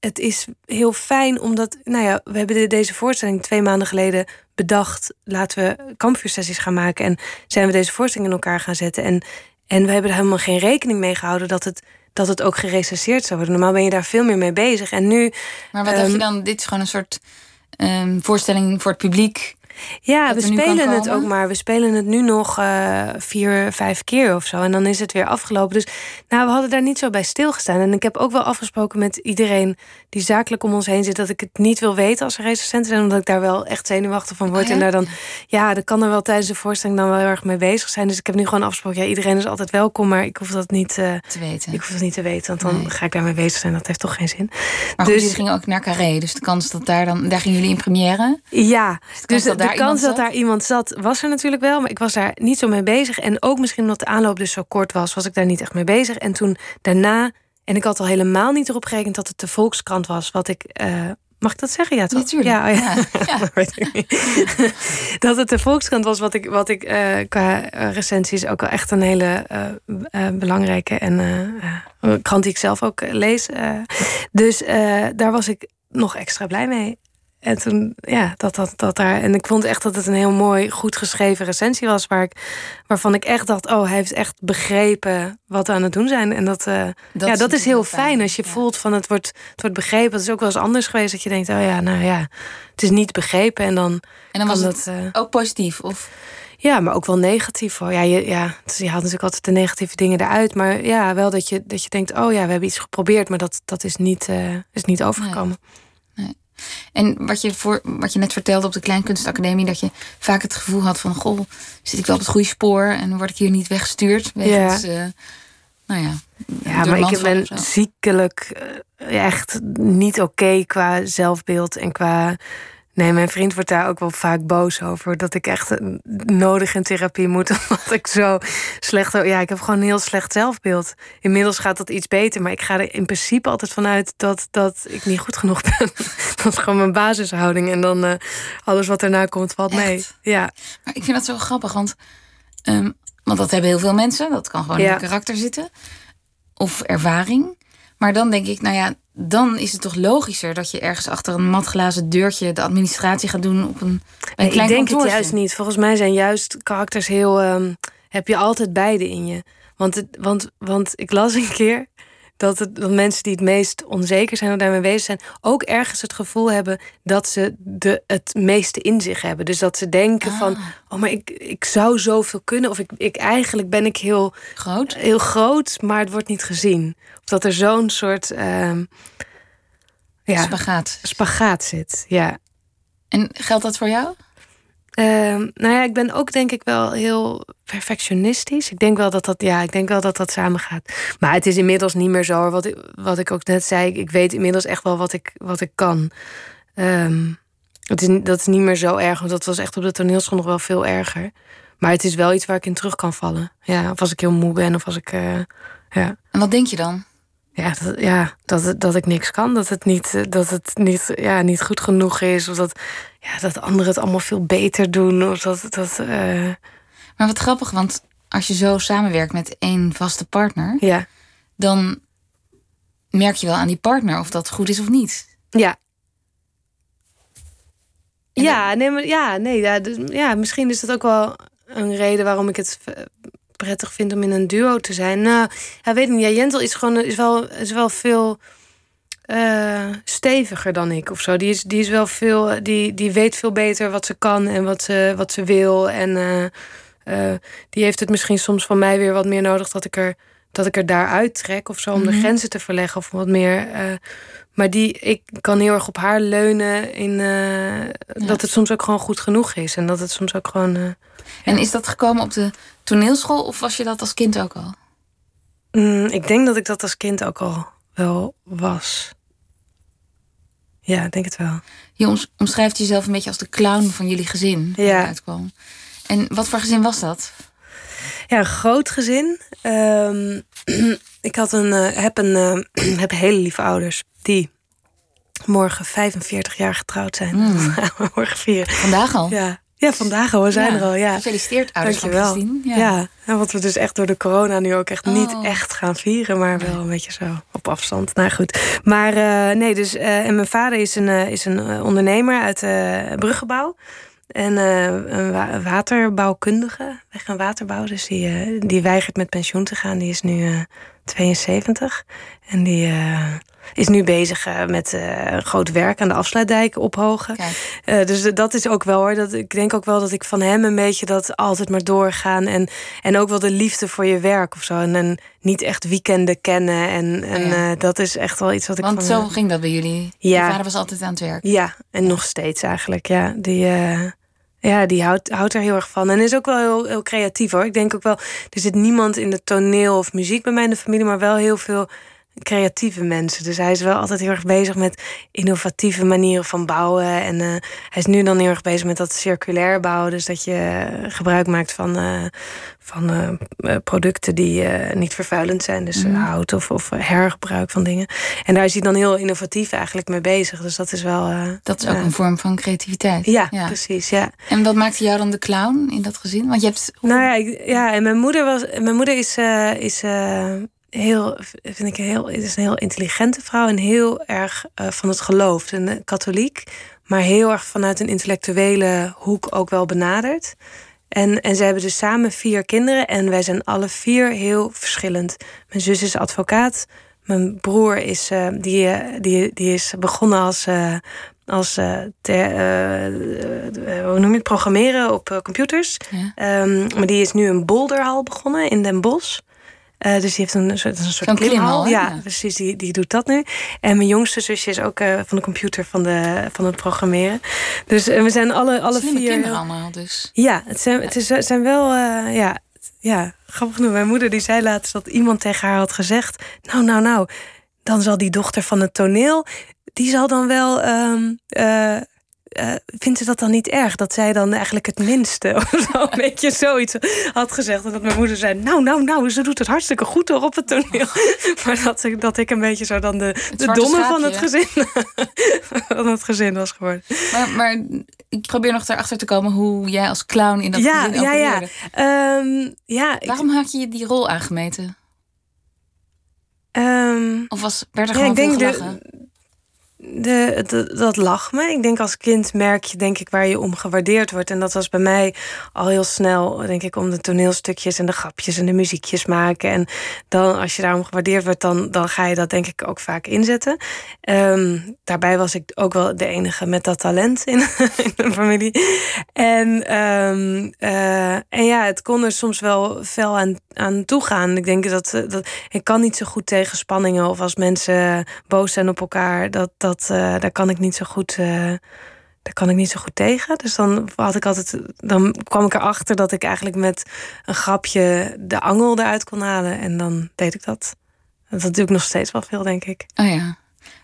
het is heel fijn omdat, nou ja, we hebben deze voorstelling twee maanden geleden bedacht. Laten we kampvuursessies gaan maken. En zijn we deze voorstelling in elkaar gaan zetten. En en we hebben er helemaal geen rekening mee gehouden dat het, dat het ook gerecenseerd zou worden. Normaal ben je daar veel meer mee bezig. En nu. Maar wat um, dacht je dan? Dit is gewoon een soort um, voorstelling voor het publiek. Ja, we spelen het ook maar. We spelen het nu nog uh, vier, vijf keer of zo. En dan is het weer afgelopen. Dus nou, we hadden daar niet zo bij stilgestaan. En ik heb ook wel afgesproken met iedereen die zakelijk om ons heen zit... dat ik het niet wil weten als er recensenten zijn. Omdat ik daar wel echt zenuwachtig van word. Oh, ja? En daar dan, ja, dat kan er wel tijdens de voorstelling dan wel heel erg mee bezig zijn. Dus ik heb nu gewoon afgesproken, ja, iedereen is altijd welkom. Maar ik hoef dat niet uh, te weten. Ik hoef dat niet te weten, want dan nee. ga ik daarmee bezig zijn. Dat heeft toch geen zin. Maar dus, goed, jullie gingen ook naar Carré. Dus de kans dat daar dan... Daar gingen jullie in première. Ja, dus, dus de kans dat daar iemand zat, was er natuurlijk wel. Maar ik was daar niet zo mee bezig. En ook misschien omdat de aanloop dus zo kort was, was ik daar niet echt mee bezig. En toen daarna, en ik had al helemaal niet erop gerekend dat het de Volkskrant was, wat ik. Uh, Mag ik dat zeggen? Ja, toch? Natuurlijk. Ja, ja. ja. dat het de Volkskrant was, wat ik, wat ik uh, qua recensies ook wel echt een hele uh, belangrijke en krant die ik zelf ook lees. dus daar was ik nog extra blij mee. En toen, ja, dat, dat, dat daar. En ik vond echt dat het een heel mooi, goed geschreven recensie was. Waar ik, waarvan ik echt dacht: oh, hij heeft echt begrepen wat we aan het doen zijn. En dat, uh, dat ja, dat is heel fijn, als je voelt van het wordt, het wordt begrepen. Het is ook wel eens anders geweest dat je denkt: oh ja, nou ja, het is niet begrepen. En dan, en dan was het uh, ook positief? Of? Ja, maar ook wel negatief hoor. Ja, je, ja, dus je haalt natuurlijk altijd de negatieve dingen eruit. Maar ja, wel dat je, dat je denkt: oh ja, we hebben iets geprobeerd, maar dat, dat is, niet, uh, is niet overgekomen. Nee. En wat je, voor, wat je net vertelde op de Kleinkunstacademie, dat je vaak het gevoel had van: Goh, zit ik wel op het goede spoor en word ik hier niet weggestuurd? Wegens, ja. Uh, nou ja, ja maar ik ben ziekelijk uh, echt niet oké okay qua zelfbeeld en qua Nee, mijn vriend wordt daar ook wel vaak boos over. Dat ik echt eh, nodig in therapie moet. Omdat ik zo slecht. Ja, ik heb gewoon een heel slecht zelfbeeld. Inmiddels gaat dat iets beter. Maar ik ga er in principe altijd vanuit dat, dat ik niet goed genoeg ben. dat is gewoon mijn basishouding. En dan uh, alles wat erna komt, valt mee. Ja. Maar ik vind dat zo grappig. Want, um, want dat hebben heel veel mensen. Dat kan gewoon in het karakter zitten. Of ervaring. Maar dan denk ik, nou ja, dan is het toch logischer dat je ergens achter een matglazen deurtje de administratie gaat doen op een, een klein Ik denk het juist niet. Volgens mij zijn juist karakters heel. Um, heb je altijd beide in je. Want, het, want, want ik las een keer dat, het, dat mensen die het meest onzeker zijn of daarmee bezig zijn, ook ergens het gevoel hebben dat ze de, het meeste in zich hebben. Dus dat ze denken van, ah. oh, maar ik, ik zou zoveel kunnen. Of ik, ik eigenlijk ben ik heel groot. heel groot, maar het wordt niet gezien. Of dat er zo'n soort uh, ja, spagaat. spagaat zit. Ja. En geldt dat voor jou? Ehm, nou ja, ik ben ook denk ik wel heel perfectionistisch. Ik denk wel dat dat, ja, ik denk wel dat dat samen gaat. Maar het is inmiddels niet meer zo. Wat ik, wat ik ook net zei, ik weet inmiddels echt wel wat ik, wat ik kan. Um, het is, dat is niet meer zo erg, want dat was echt op de toneelschool nog wel veel erger. Maar het is wel iets waar ik in terug kan vallen. Ja, of als ik heel moe ben, of als ik. Uh, ja. En wat denk je dan? Ja, dat, ja dat, dat ik niks kan. Dat het, niet, eh, dat het niet, ja, niet goed genoeg is. Of dat, ja, dat anderen het allemaal veel beter doen. Of dat, dat, uh... Maar wat grappig, want als je zo samenwerkt met één vaste partner, ja. dan merk je wel aan die partner of dat goed is of niet. Ja. ja, nee, maar, ja, nee ja, dus, ja, misschien is dat ook wel een reden waarom ik het prettig vind om in een duo te zijn. Nou, ja, weet niet. Ja, Jentel is gewoon is wel, is wel veel uh, steviger dan ik of zo. Die is, die is wel veel, die, die weet veel beter wat ze kan en wat ze, wat ze wil. En uh, uh, die heeft het misschien soms van mij weer wat meer nodig dat ik er, dat ik er daaruit trek of zo om de mhm. grenzen te verleggen of wat meer. Maar die, ik kan heel erg op haar leunen in dat het soms ook gewoon goed genoeg is en dat het soms ook gewoon. En is dat gekomen op de toneelschool of was je dat als kind ook al? Mm, ik denk dat ik dat als kind ook al wel was. Ja, ik denk het wel. Je omschrijft jezelf een beetje als de clown van jullie gezin. Ja. Uitkwam. En wat voor gezin was dat? Ja, een groot gezin. Um, ik had een, uh, heb, een, heb hele lieve ouders die morgen 45 jaar getrouwd zijn. Mm. morgen vieren. Vandaag al? Ja. Ja, vandaag al. We zijn er al. Ja. Gefeliciteerd, ouders Dankjewel. van Ja. ja, en wat we dus echt door de corona nu ook echt niet oh. echt gaan vieren, maar wel een beetje zo op afstand. Nou goed. Maar uh, nee, dus uh, en mijn vader is een, uh, is een ondernemer uit bruggenbouw. En een waterbouwkundige, weg- en waterbouw. Dus die, die weigert met pensioen te gaan. Die is nu 72. En die is nu bezig uh, met uh, groot werk aan de afsluitdijk ophogen. Uh, dus dat is ook wel hoor. Dat, ik denk ook wel dat ik van hem een beetje dat altijd maar doorgaan. En, en ook wel de liefde voor je werk of zo. En, en niet echt weekenden kennen. En, en ja. dat is echt wel iets wat ik. Want zo ging dat bij jullie. Ja. Je vader was altijd aan het werk. Ja, en nog steeds eigenlijk. Ja, die. Ja, die houdt, houdt er heel erg van. En is ook wel heel, heel creatief hoor. Ik denk ook wel, er zit niemand in de toneel of muziek bij mij in de familie, maar wel heel veel creatieve mensen. Dus hij is wel altijd heel erg bezig met innovatieve manieren van bouwen. En uh, hij is nu dan heel erg bezig met dat circulair bouwen. Dus dat je gebruik maakt van, uh, van uh, producten die niet vervuilend zijn. Dus mm. hout of, of hergebruik van dingen. En daar is hij dan heel innovatief eigenlijk mee bezig. Dus dat is wel. dat is ook een vorm van creativiteit. Ja, ja, precies. Ja. En wat maakte jou dan de clown in dat gezin? Want je hebt. Nou ja, ik, ja en mijn moeder was. Mijn moeder is. is heel, vind ik heel, het is een heel intelligente vrouw en heel erg uh, van het geloof. Een katholiek, maar heel erg vanuit een intellectuele hoek ook wel benaderd. En, en ze hebben dus samen vier kinderen en wij zijn alle vier heel verschillend. Mijn zus is advocaat. Mijn broer is, uh, die, die, die is begonnen als, als te, hoe noem je het, programmeren op computers. Ja. Um, maar die is nu een boulderhal begonnen in Den Bosch. Uh, dus die heeft een soort, een soort klimhal. Ja, ja, precies. Die, die doet dat nu. En mijn jongste zusje is ook uh, van de computer van, de, van het programmeren. Dus uh, we zijn alle, alle Slimme vier. kinderen allemaal, dus. Ja, het zijn, het is, zijn wel. ja, ja, grappig genoeg. Mijn moeder die zei laatst dat iemand tegen haar had gezegd. Nou, nou, nou. Dan zal die dochter van het toneel. Die zal dan wel. Um, uh, vindt ze dat dan niet erg? Dat zij dan eigenlijk het minste of zo een beetje zoiets had gezegd. En dat mijn moeder zei, nou, nou, nou, ze doet het hartstikke goed hoor op het toneel. maar dat, ik, dat ik een beetje zo dan de, de domme van het gezin van het gezin was geworden. Maar, maar ik probeer nog erachter te komen hoe jij als clown in dat ja, gezin ja, ja. Um, ja. Waarom had je die rol aangemeten? Um, of was, werd er gewoon ja? De, de, dat lag me. Ik denk als kind merk je denk ik waar je om gewaardeerd wordt. En dat was bij mij al heel snel, denk ik, om de toneelstukjes en de grapjes en de muziekjes maken. En dan als je daarom gewaardeerd wordt, dan, dan ga je dat denk ik ook vaak inzetten. Um, daarbij was ik ook wel de enige met dat talent in, in de familie. En, um, uh, en ja, het kon er soms wel fel aan, aan toegaan. Ik denk dat, dat ik kan niet zo goed tegen spanningen of als mensen boos zijn op elkaar. Dat, dat, uh, daar kan ik niet zo goed. Uh, daar kan ik niet zo goed tegen. Dus dan had ik altijd. Dan kwam ik erachter dat ik eigenlijk met een grapje de angel eruit kon halen. En dan deed ik dat. Dat doe ik nog steeds wel veel, denk ik. Oh ja.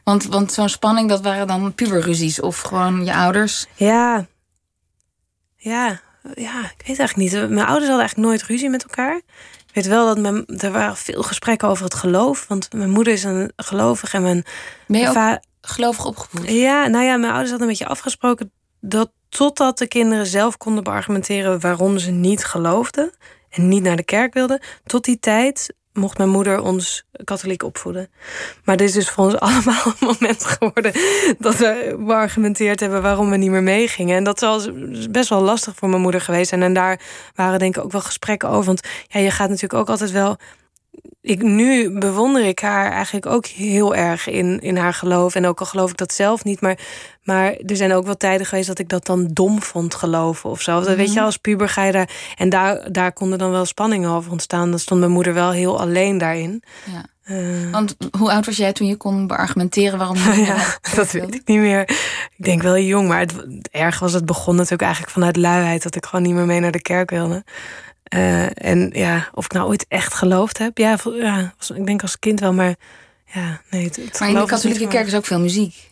Want, want zo'n spanning, dat waren dan puberruzies of gewoon je ouders? Ja. Ja. Ja, ik weet eigenlijk niet. Mijn ouders hadden eigenlijk nooit ruzie met elkaar. Ik weet wel dat mijn, er waren veel gesprekken over het geloof. Want mijn moeder is een gelovig en mijn. Ben je ook gelovig opgevoed? Ja, nou ja, mijn ouders hadden een beetje afgesproken dat totdat de kinderen zelf konden beargumenteren waarom ze niet geloofden en niet naar de kerk wilden, tot die tijd mocht mijn moeder ons katholiek opvoeden. Maar dit is dus voor ons allemaal een moment geworden dat we beargumenteerd hebben waarom we niet meer meegingen. En dat was best wel lastig voor mijn moeder geweest zijn. En daar waren denk ik ook wel gesprekken over. Want ja, je gaat natuurlijk ook altijd wel ik, nu bewonder ik haar eigenlijk ook heel erg in, in haar geloof. En ook al geloof ik dat zelf niet. Maar, maar er zijn ook wel tijden geweest dat ik dat dan dom vond geloven of zo. Mm Weet je, mhm. als puber ga je daar. En daar, daar konden dan wel spanningen over ontstaan. Dan stond mijn moeder wel heel alleen daarin. Ja. Uh, Want hoe oud was jij toen je kon beargumenteren waarom je ja, Dat weet ik niet meer. Ik denk wel jong, maar het, erg was het begon natuurlijk eigenlijk vanuit luiheid dat ik gewoon niet meer mee naar de kerk wilde. Uh, en ja, of ik nou ooit echt geloofd heb. Ja, ja ik denk als kind wel, maar ja, nee. Het, het maar in de katholieke kerk is ook veel muziek.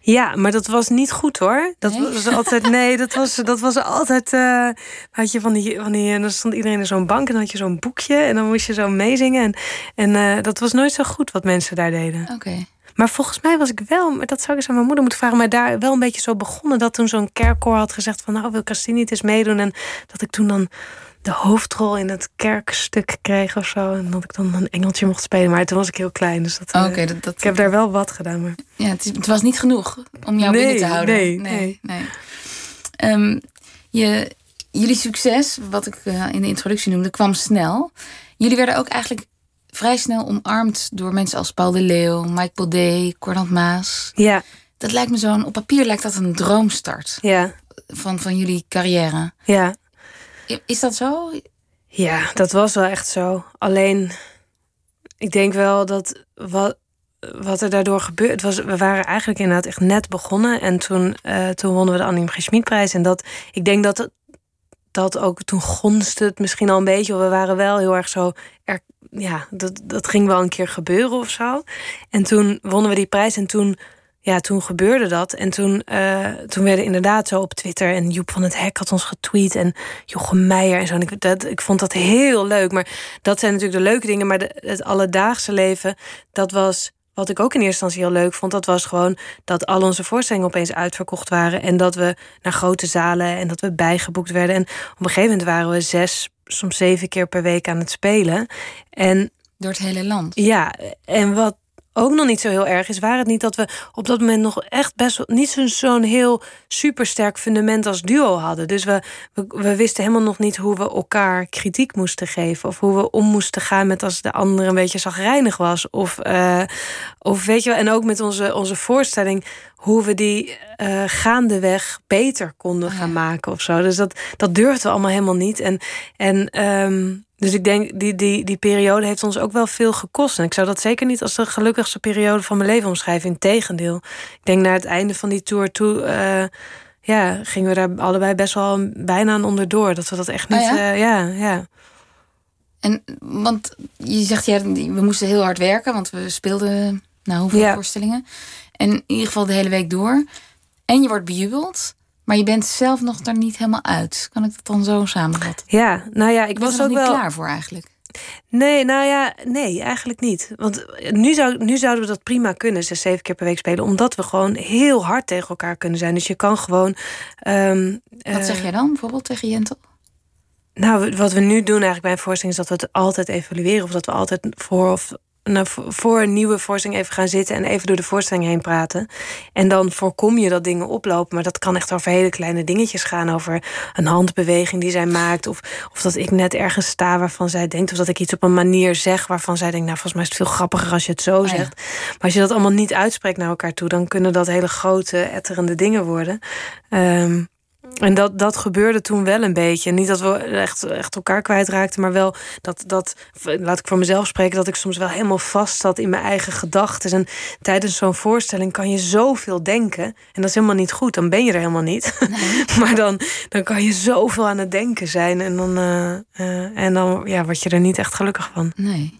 Ja, maar dat was niet goed hoor. Dat nee? was altijd, nee, dat was, dat was altijd. Uh, had je van die, van die, en dan stond iedereen in zo'n bank en dan had je zo'n boekje en dan moest je zo meezingen. En, en uh, dat was nooit zo goed wat mensen daar deden. Oké. Maar volgens mij was ik wel, maar dat zou ik eens aan mijn moeder moeten vragen, maar daar wel een beetje zo begonnen. Dat toen zo'n kerkkoor had gezegd van nou wil Christine niet eens meedoen. En dat ik toen dan de hoofdrol in het kerkstuk kreeg of zo. En dat ik dan een engeltje mocht spelen. Maar toen was ik heel klein. Dus dat, oh, dat, dat, ik heb daar wel wat gedaan. Maar... Ja, het, is, het was niet genoeg om jou binnen te houden. Nee, nee. nee. Um, je, jullie succes, wat ik uh, in de introductie noemde, kwam snel. Jullie werden ook eigenlijk vrij snel omarmd door mensen als Paul de Leeuw, Mike Baudet, Cordant Maas. Ja. Dat lijkt me zo'n, op papier lijkt dat een droomstart. Ja. Van, van jullie carrière. Ja. Is dat zo? Ja, dat was wel echt zo. Alleen, ik denk wel dat wat, wat er daardoor gebeurd was. We waren eigenlijk inderdaad echt net begonnen. En toen, uh, toen wonnen we de Annie G. prijs En dat, ik denk dat dat ook toen gonste het misschien al een beetje. We waren wel heel erg zo. Ja, dat, dat ging wel een keer gebeuren of zo. En toen wonnen we die prijs en toen ja, toen gebeurde dat. En toen, uh, toen werden inderdaad zo op Twitter... en Joep van het Hek had ons getweet... en Jochem Meijer en zo. En ik, dat, ik vond dat heel leuk. Maar dat zijn natuurlijk de leuke dingen. Maar de, het alledaagse leven, dat was... Wat ik ook in eerste instantie heel leuk vond, dat was gewoon dat al onze voorstellingen opeens uitverkocht waren. En dat we naar grote zalen en dat we bijgeboekt werden. En op een gegeven moment waren we zes, soms zeven keer per week aan het spelen. En door het hele land. Ja, en wat ook nog niet zo heel erg is, waar het niet dat we op dat moment nog echt best niet zo'n heel supersterk fundament als duo hadden. Dus we, we, wisten helemaal nog niet hoe we elkaar kritiek moesten geven. Of hoe we om moesten gaan met als de ander een beetje zagrijnig was. Of, uh, of weet je en ook met onze, onze voorstelling, hoe we die uh, gaandeweg beter konden gaan maken of zo. Dus dat, dat durfden we allemaal helemaal niet. En, en um, dus ik denk, die, die, die periode heeft ons ook wel veel gekost. En ik zou dat zeker niet als de gelukkigste periode van mijn leven omschrijven. Integendeel. Ik denk naar het einde van die tour toe... Uh, ja, gingen we daar allebei best wel bijna aan onderdoor. Dat we dat echt niet... Oh ja? Uh, ja, ja. En, want je zegt, ja, we moesten heel hard werken. Want we speelden, nou, hoeveel ja. voorstellingen. En in ieder geval de hele week door. En je wordt bejubeld. Maar je bent zelf nog er niet helemaal uit. Kan ik dat dan zo samenvatten? Ja, nou ja, ik was er ook niet wel klaar voor eigenlijk. Nee, nou ja, nee, eigenlijk niet. Want nu, zou, nu zouden we dat prima kunnen, zes, zeven keer per week spelen. Omdat we gewoon heel hard tegen elkaar kunnen zijn. Dus je kan gewoon. Um, wat zeg jij dan bijvoorbeeld tegen Jentel? Nou, wat we nu doen eigenlijk bij een voorstelling is dat we het altijd evalueren. Of dat we altijd voor of voor een nieuwe voorstelling even gaan zitten en even door de voorstelling heen praten. En dan voorkom je dat dingen oplopen. Maar dat kan echt over hele kleine dingetjes gaan. Over een handbeweging die zij maakt. Of, of dat ik net ergens sta waarvan zij denkt. Of dat ik iets op een manier zeg waarvan zij denkt. Nou, volgens mij is het veel grappiger als je het zo zegt. Maar als je dat allemaal niet uitspreekt naar elkaar toe, dan kunnen dat hele grote, etterende dingen worden. Um, en dat, dat gebeurde toen wel een beetje. Niet dat we echt, echt elkaar kwijtraakten, maar wel dat, dat, laat ik voor mezelf spreken, dat ik soms wel helemaal vast zat in mijn eigen gedachten. En tijdens zo'n voorstelling kan je zoveel denken. En dat is helemaal niet goed, dan ben je er helemaal niet. Nee. maar dan, dan kan je zoveel aan het denken zijn. En dan, uh, uh, en dan ja, word je er niet echt gelukkig van. Nee.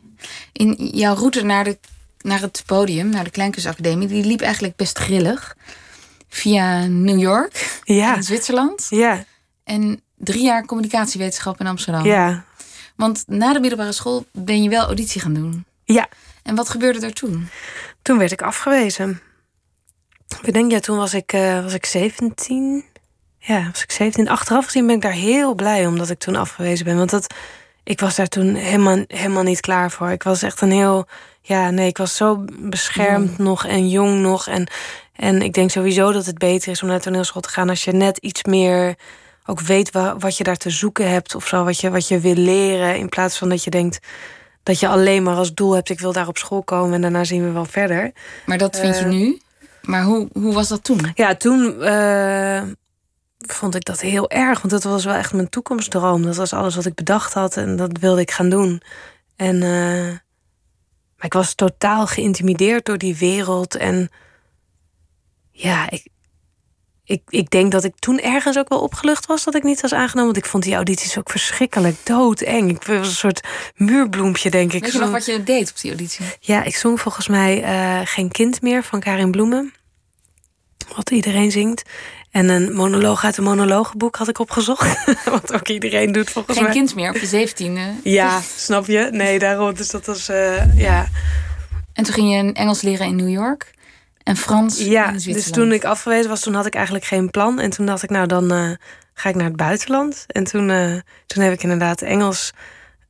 In jouw route naar, de, naar het podium, naar de Kleinkunstacademie, die liep eigenlijk best grillig via New York ja. in Zwitserland. Ja. En drie jaar communicatiewetenschap in Amsterdam. Ja. Want na de middelbare school ben je wel auditie gaan doen. Ja. En wat gebeurde er toen? Toen werd ik afgewezen. Ik denk, ja, toen was ik, uh, was ik 17. Ja, was ik 17. Achteraf gezien ben ik daar heel blij omdat ik toen afgewezen ben. Want dat, ik was daar toen helemaal, helemaal niet klaar voor. Ik was echt een heel. Ja, nee, ik was zo beschermd nog en jong nog. En en ik denk sowieso dat het beter is om naar toneelschool te gaan als je net iets meer ook weet wat, wat je daar te zoeken hebt of zo, wat je, wat je wil leren. In plaats van dat je denkt dat je alleen maar als doel hebt, ik wil daar op school komen en daarna zien we wel verder. Maar dat vind je Uh, nu? Maar hoe, hoe was dat toen? Ja, toen uh, vond ik dat heel erg, want dat was wel echt mijn toekomstdroom. Dat was alles wat ik bedacht had en dat wilde ik gaan doen. En uh, maar ik was totaal geïntimideerd door die wereld en ja, ik, ik, ik denk dat ik toen ergens ook wel opgelucht was dat ik niet was aangenomen. Want ik vond die audities ook verschrikkelijk doodeng. Ik was een soort muurbloempje, denk ik. Weet je nog wat je deed op die auditie? Ja, ik zong volgens mij uh, Geen Kind meer van Karin Bloemen. Wat iedereen zingt. En een monoloog uit een monologenboek had ik opgezocht. Wat ook iedereen doet volgens Geen mij. kind meer op je zeventiende. Ja, snap je? Nee, daarom. Dus dat was, uh, ja. En toen ging je Engels leren in New York. En Frans ja, in dus toen ik afgewezen was, toen had ik eigenlijk geen plan. En toen dacht ik, nou dan uh, ga ik naar het buitenland. En toen, uh, toen heb ik inderdaad Engels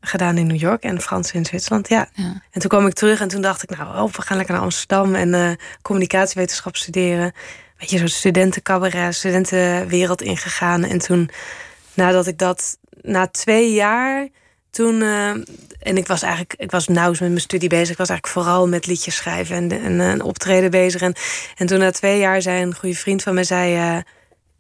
gedaan in New York en Frans in Zwitserland. Ja. ja. En toen kwam ik terug en toen dacht ik, nou, oh, we gaan lekker naar Amsterdam en uh, communicatiewetenschap studeren. Weet je, zo'n studentencabaret, studentenwereld ingegaan. En toen, nadat ik dat, na twee jaar, toen. Uh, en ik was eigenlijk, ik was nauwelijks met mijn studie bezig. Ik was eigenlijk vooral met liedjes schrijven en, en, en optreden bezig. En, en toen na twee jaar zei een goede vriend van mij, zei.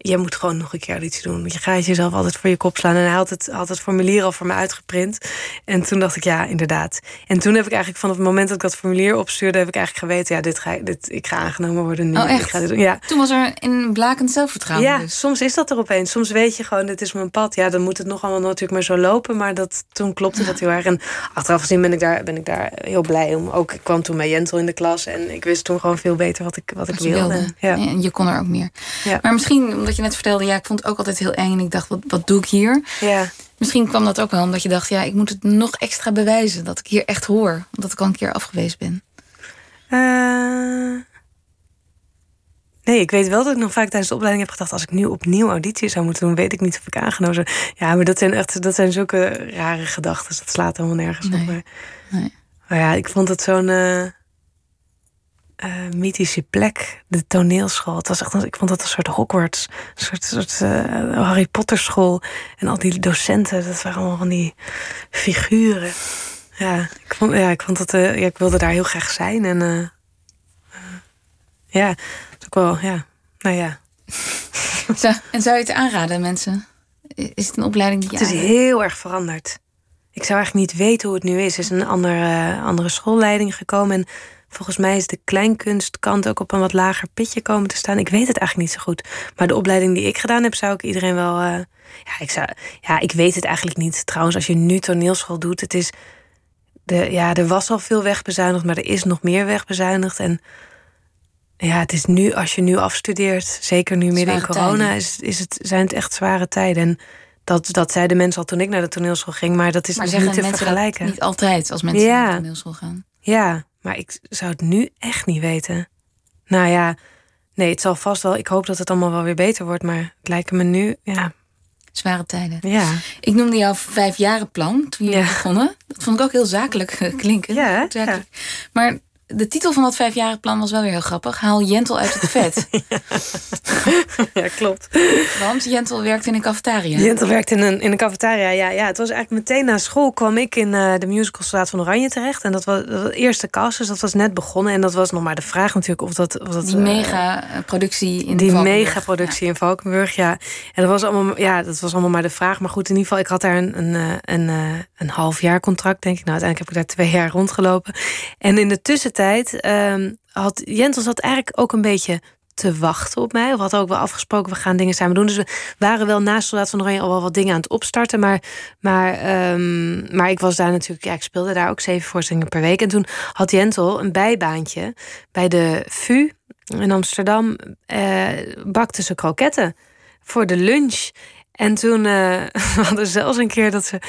Je moet gewoon nog een keer iets doen. Je gaat jezelf altijd voor je kop slaan. En hij had het, had het formulier al voor me uitgeprint. En toen dacht ik, ja, inderdaad. En toen heb ik eigenlijk vanaf het moment dat ik dat formulier opstuurde... heb ik eigenlijk geweten, ja, dit ga, dit, ik ga aangenomen worden nu. Oh, echt? Ik ga dit doen. Ja. Toen was er een blakend zelfvertrouwen Ja, dus. soms is dat er opeens. Soms weet je gewoon, dit is mijn pad. Ja, dan moet het nog allemaal natuurlijk maar zo lopen. Maar dat, toen klopte dat heel erg. En achteraf gezien ben ik daar, ben ik daar heel blij om. Ook ik kwam toen bij Jentel in de klas. En ik wist toen gewoon veel beter wat ik, wat ik Wat wilde. wilde. Ja. En je kon er ook meer. Ja. Maar misschien, omdat je net vertelde, ja, ik vond het ook altijd heel eng. En ik dacht, wat, wat doe ik hier? ja. Misschien kwam dat ook wel omdat je dacht, ja, ik moet het nog extra bewijzen. Dat ik hier echt hoor. Omdat ik al een keer afgewezen ben. Eh, nee, ik weet wel dat ik nog vaak tijdens de opleiding heb gedacht... als ik nu opnieuw auditie zou moeten doen, weet ik niet of ik aangenomen zou. Ja, maar dat zijn echt dat zijn zulke rare gedachten. Dat slaat helemaal nergens Nee. op. Maar, Nee. maar ja, ik vond het zo'n eh, eh, mythische plek, de toneelschool. Het was echt, ik vond dat een soort Hogwarts, een soort, soort eh, Harry Potter school. En al die docenten, dat waren allemaal van die figuren. Ja, ik vond, ja, ik vond dat, eh, ja, ik wilde daar heel graag zijn. En ja, ook wel, ja, nou ja. Zo, en zou je het aanraden, mensen? Is het een opleiding die je Het is heel erg veranderd. Ik zou eigenlijk niet weten hoe het nu is. Er is een andere, andere schoolleiding gekomen. En volgens mij is de kleinkunstkant ook op een wat lager pitje komen te staan. Ik weet het eigenlijk niet zo goed. Maar de opleiding die ik gedaan heb, zou ik iedereen wel. eh, ja, ik zou, ja, ik weet het eigenlijk niet. Trouwens, als je nu toneelschool doet, het is. De, ja, er was al veel wegbezuinigd, maar er is nog meer wegbezuinigd. En ja, het is nu, als je nu afstudeert, zeker nu midden in corona, is, is het, zijn het echt zware tijden. En dat, dat zeiden mensen al toen ik naar de toneelschool ging, maar dat is Maar dus niet te vergelijken. niet altijd als mensen Ja. naar de toneelschool gaan? Ja, maar ik zou het nu echt niet weten. Nou ja, nee, het zal vast wel. Ik hoop dat het allemaal wel weer beter wordt, maar het lijkt me nu, ja, Zware tijden. ja. Ik noemde jouw vijfjarenplan toen Ja. begonnen. Dat vond ik ook heel zakelijk eh, klinken. Ja? Zakelijk. Maar de titel van dat vijfjarenplan was wel weer heel grappig. Haal Jentel uit het vet. ja, klopt. Want Jentel werkt in een cafetaria. Jentel werkte in een, in een cafetaria. Ja, ja, het was eigenlijk meteen na school kwam ik in eh, de musical van Oranje terecht. En dat was dat was de eerste cast, dus dat was net begonnen. En dat was nog maar de vraag natuurlijk of dat... Of dat Die eh, mega-productie in die megaproductie in Valkenburg, ja. En dat was allemaal, ja, dat was allemaal maar de vraag. Maar goed, in ieder geval, ik had daar een, een, eh, een, eh, een half jaar contract, denk ik. Nou, uiteindelijk heb ik daar twee jaar rondgelopen. En in de tussentijd ehm, had Jentel zat eigenlijk ook een beetje te wachten op mij. We hadden ook wel afgesproken, we gaan dingen samen doen. Dus we waren wel naast Soldaat van Oranje al wel wat dingen aan het opstarten. Maar, maar, ehm, maar ik was daar natuurlijk, ja, ik speelde daar ook zeven voorstellingen per week. En toen had Jentel een bijbaantje bij de VU in Amsterdam. eh bakte ze kroketten voor de lunch. En toen eh, we hadden ze zelfs een keer dat ze,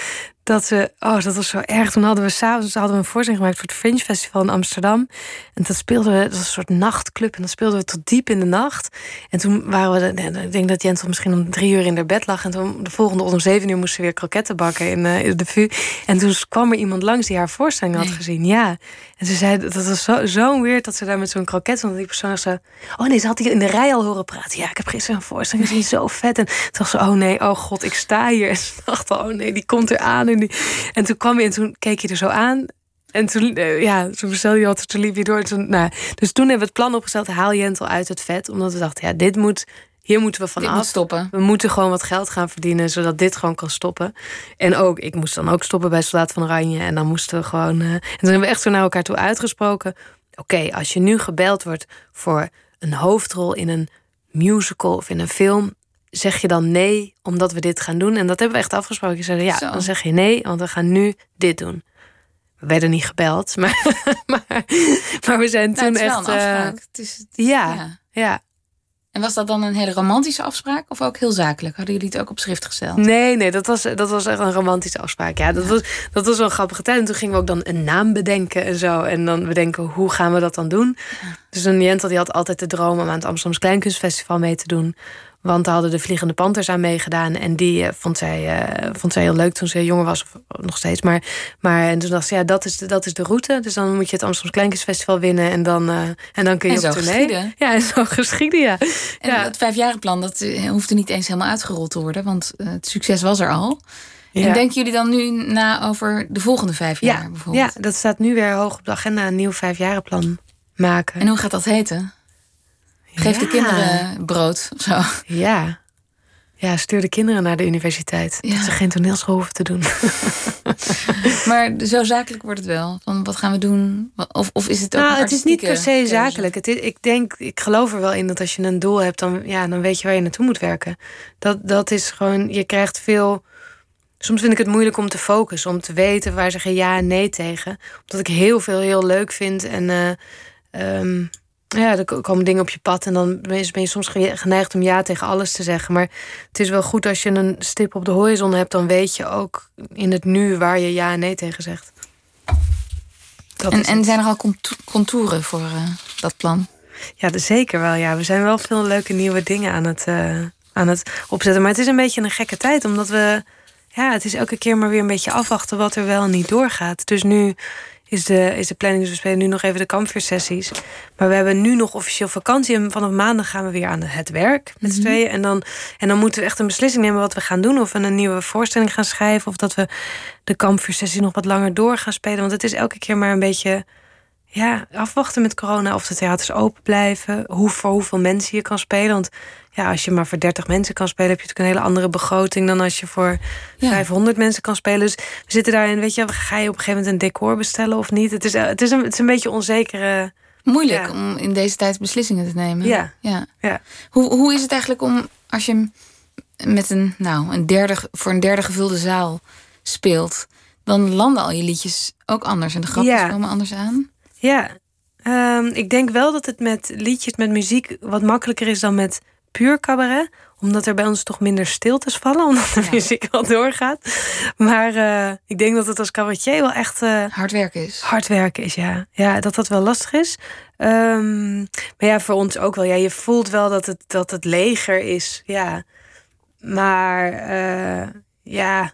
dat ze... Oh, dat was zo erg. Toen hadden we s'avonds hadden we een voorstelling gemaakt... voor het Fringe Festival in Amsterdam. En dat speelden we... Dat was een soort nachtclub. En dat speelden we tot diep in de nacht. En toen waren we... Ik denk dat Jentel misschien om drie uur in haar bed lag. En toen de volgende om zeven uur moesten we weer kroketten bakken in, eh, in de VU. En toen kwam er iemand langs die haar voorstelling had Nee. gezien. Ja. En ze zei, dat was zo, zo weird dat ze daar met zo'n kroket. En die persoon zei, oh nee, ze had die in de rij al horen praten. Ja, ik heb gisteren een voorstelling gezien, zo vet. En toen dacht ze, oh nee, oh god, ik sta hier. En ze dacht, oh nee, die komt er aan. En, die... en toen kwam je en toen keek je er zo aan. En toen, eh, ja, toen bestelde je wat, toen liep je door. En Toen, nou, dus toen hebben we het plan opgesteld, haal Jentel uit het vet. Omdat we dachten, ja, dit moet, hier moeten we moet vanaf. stoppen. We moeten gewoon wat geld gaan verdienen, zodat dit gewoon kan stoppen. En ook, ik moest dan ook stoppen bij Soldaat van Oranje. En dan moesten we gewoon. eh, en toen hebben we echt zo naar elkaar toe uitgesproken. Oké, als je nu gebeld wordt voor een hoofdrol in een musical of in een film, zeg je dan nee omdat we dit gaan doen? En dat hebben we echt afgesproken. Je zei ja, Zo. dan zeg je nee, want we gaan nu dit doen. We werden niet gebeld, maar, maar, maar we zijn Nou, toen het is wel echt. een afspraak. Het is, het is- ja. ja, En was dat dan een hele romantische afspraak of ook heel zakelijk? Hadden jullie het ook op schrift gesteld? Nee, nee, dat was, dat was echt een romantische afspraak. Ja, dat, Was, dat was wel een grappige tijd. En toen gingen we ook dan een naam bedenken en zo. En dan bedenken, hoe gaan we dat dan doen? Dus een Jentel die had altijd de droom om aan het Amsterdams Kleinkunstfestival mee te doen. Want daar hadden de Vliegende Panthers aan meegedaan. En die eh, vond, zij, eh, vond zij heel leuk toen ze jonger was, of nog steeds. Maar, maar en toen dacht ze, ja, dat is, de, dat is de route. Dus dan moet je het Amsterdams Kleinkunstfestival winnen. En dan, eh, en dan kun je En op tournee. geschieden. Ja, en zo geschieden, ja. En ja. dat vijfjarenplan, dat hoefde niet eens helemaal uitgerold te worden, want het succes was er al. Ja. En denken jullie dan nu na over de volgende vijf jaar ja, bijvoorbeeld? ja, dat staat nu weer hoog op de agenda. Een nieuw vijfjarenplan maken. En hoe gaat dat heten? Geef de kinderen brood of zo. Ja, Ja, stuur de kinderen naar de universiteit. Ja. Dat ze geen toneelschool hoeven te doen. Maar zo zakelijk wordt het wel. Van wat gaan we doen? Of, of is het ook nou, het is niet per se zakelijk. Het is, ik denk, ik geloof er wel in dat als je een doel hebt, dan, ja, dan weet je waar je naartoe moet werken. Dat, dat is gewoon, je krijgt veel. Soms vind ik het moeilijk om te focussen, om te weten waar zeg je ja en nee tegen. Omdat ik heel veel heel leuk vind. En eh, ehm, ja, er ko- komen dingen op je pad. En dan ben je, ben je soms ge- geneigd om ja tegen alles te zeggen. Maar het is wel goed als je een stip op de horizon hebt, dan weet je ook in het nu waar je ja en nee tegen zegt. Dat En, en zijn er al conto- contouren voor eh, dat plan? Ja, zeker wel. Ja, we zijn wel veel leuke nieuwe dingen aan het, eh, aan het opzetten. Maar het is een beetje een gekke tijd, omdat we. Ja, het is elke keer maar weer een beetje afwachten wat er wel en niet doorgaat. Dus nu is de, is de planning, dus we spelen nu nog even de kampvuursessies. Maar we hebben nu nog officieel vakantie. En vanaf maandag gaan we weer aan het werk met z'n tweeën. En dan, en dan moeten we echt een beslissing nemen wat we gaan doen. Of we een nieuwe voorstelling gaan schrijven. Of dat we de kampvuursessie nog wat langer door gaan spelen. Want het is elke keer maar een beetje ja, afwachten met corona of de theaters open blijven. Hoe, voor hoeveel mensen je kan spelen. Want ja, als je maar voor 30 mensen kan spelen, heb je natuurlijk een hele andere begroting dan als je voor Ja. 500 mensen kan spelen. Dus we zitten daarin, weet je, ga je op een gegeven moment een decor bestellen of niet? Het is, het is, een, het is een beetje onzekere. Moeilijk Ja. om in deze tijd beslissingen te nemen. Ja. ja. Ja. Hoe, hoe is het eigenlijk om als je met een, nou, een derde, voor een derde gevulde zaal speelt, dan landen al je liedjes ook anders en de grapjes Ja. komen anders aan? Ja, Ehm, ik denk wel dat het met liedjes, met muziek, wat makkelijker is dan met puur cabaret. Omdat er bij ons toch minder stiltes vallen, omdat de Ja. muziek wel doorgaat. Maar eh, ik denk dat het als cabaretier wel echt eh, Hard werken is. hard werken is, ja. Ja, dat dat wel lastig is. Ehm, maar ja, voor ons ook wel. Ja, je voelt wel dat het, dat het leger is, ja. Maar eh, ja,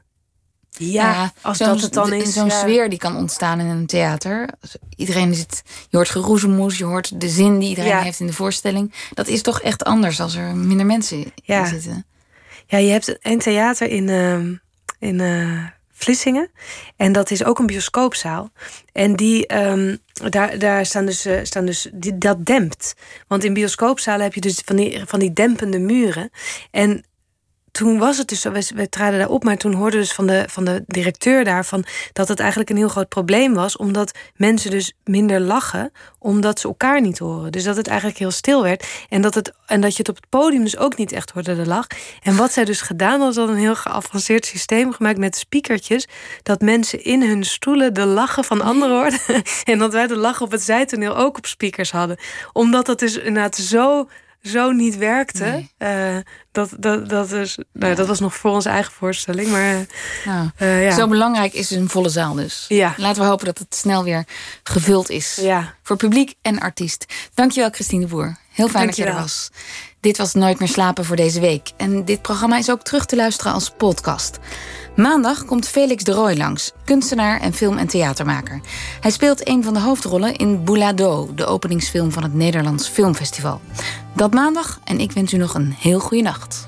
ja, als zo'n- dat het dan is. Zo'n ja. sfeer die kan ontstaan in een theater. Iedereen zit, je hoort geroezemoes, je hoort de zin die iedereen Ja. heeft in de voorstelling. Dat is toch echt anders als er minder mensen in Ja. zitten. Ja, je hebt een theater in, ehm, in eh, Vlissingen. En dat is ook een bioscoopzaal. En die, ehm, daar, daar staan dus, eh, staan dus die, dat dempt. Want in bioscoopzalen heb je dus van die, van die dempende muren. En toen was het dus we, traden daar op, maar toen hoorden dus van de, van de directeur daarvan dat het eigenlijk een heel groot probleem was, omdat mensen dus minder lachen, omdat ze elkaar niet horen. Dus dat het eigenlijk heel stil werd en dat, het, en dat je het op het podium dus ook niet echt hoorde, de lach. En wat zij dus gedaan was, had een heel geavanceerd systeem gemaakt met speakertjes, dat mensen in hun stoelen de lachen van anderen hoorden. en dat wij de lach op het zijtoneel ook op speakers hadden. Omdat dat dus inderdaad zo zo niet werkte. Nee. eh, dat, dat, dat, is, nou, dat was nog voor onze eigen voorstelling. Maar eh, Nou, eh, ja. Zo belangrijk is een volle zaal dus. Ja. Laten we hopen dat het snel weer gevuld is. ja. Voor publiek en artiest. Dankjewel Christine de Boer. Heel fijn dat je er was. Dit was Nooit meer slapen voor deze week. En dit programma is ook terug te luisteren als podcast. Maandag komt Felix de Rooij langs, kunstenaar en film- en theatermaker. Hij speelt een van de hoofdrollen in Boulado, de openingsfilm van het Nederlands Filmfestival. Dat maandag en ik wens u nog een heel goede nacht.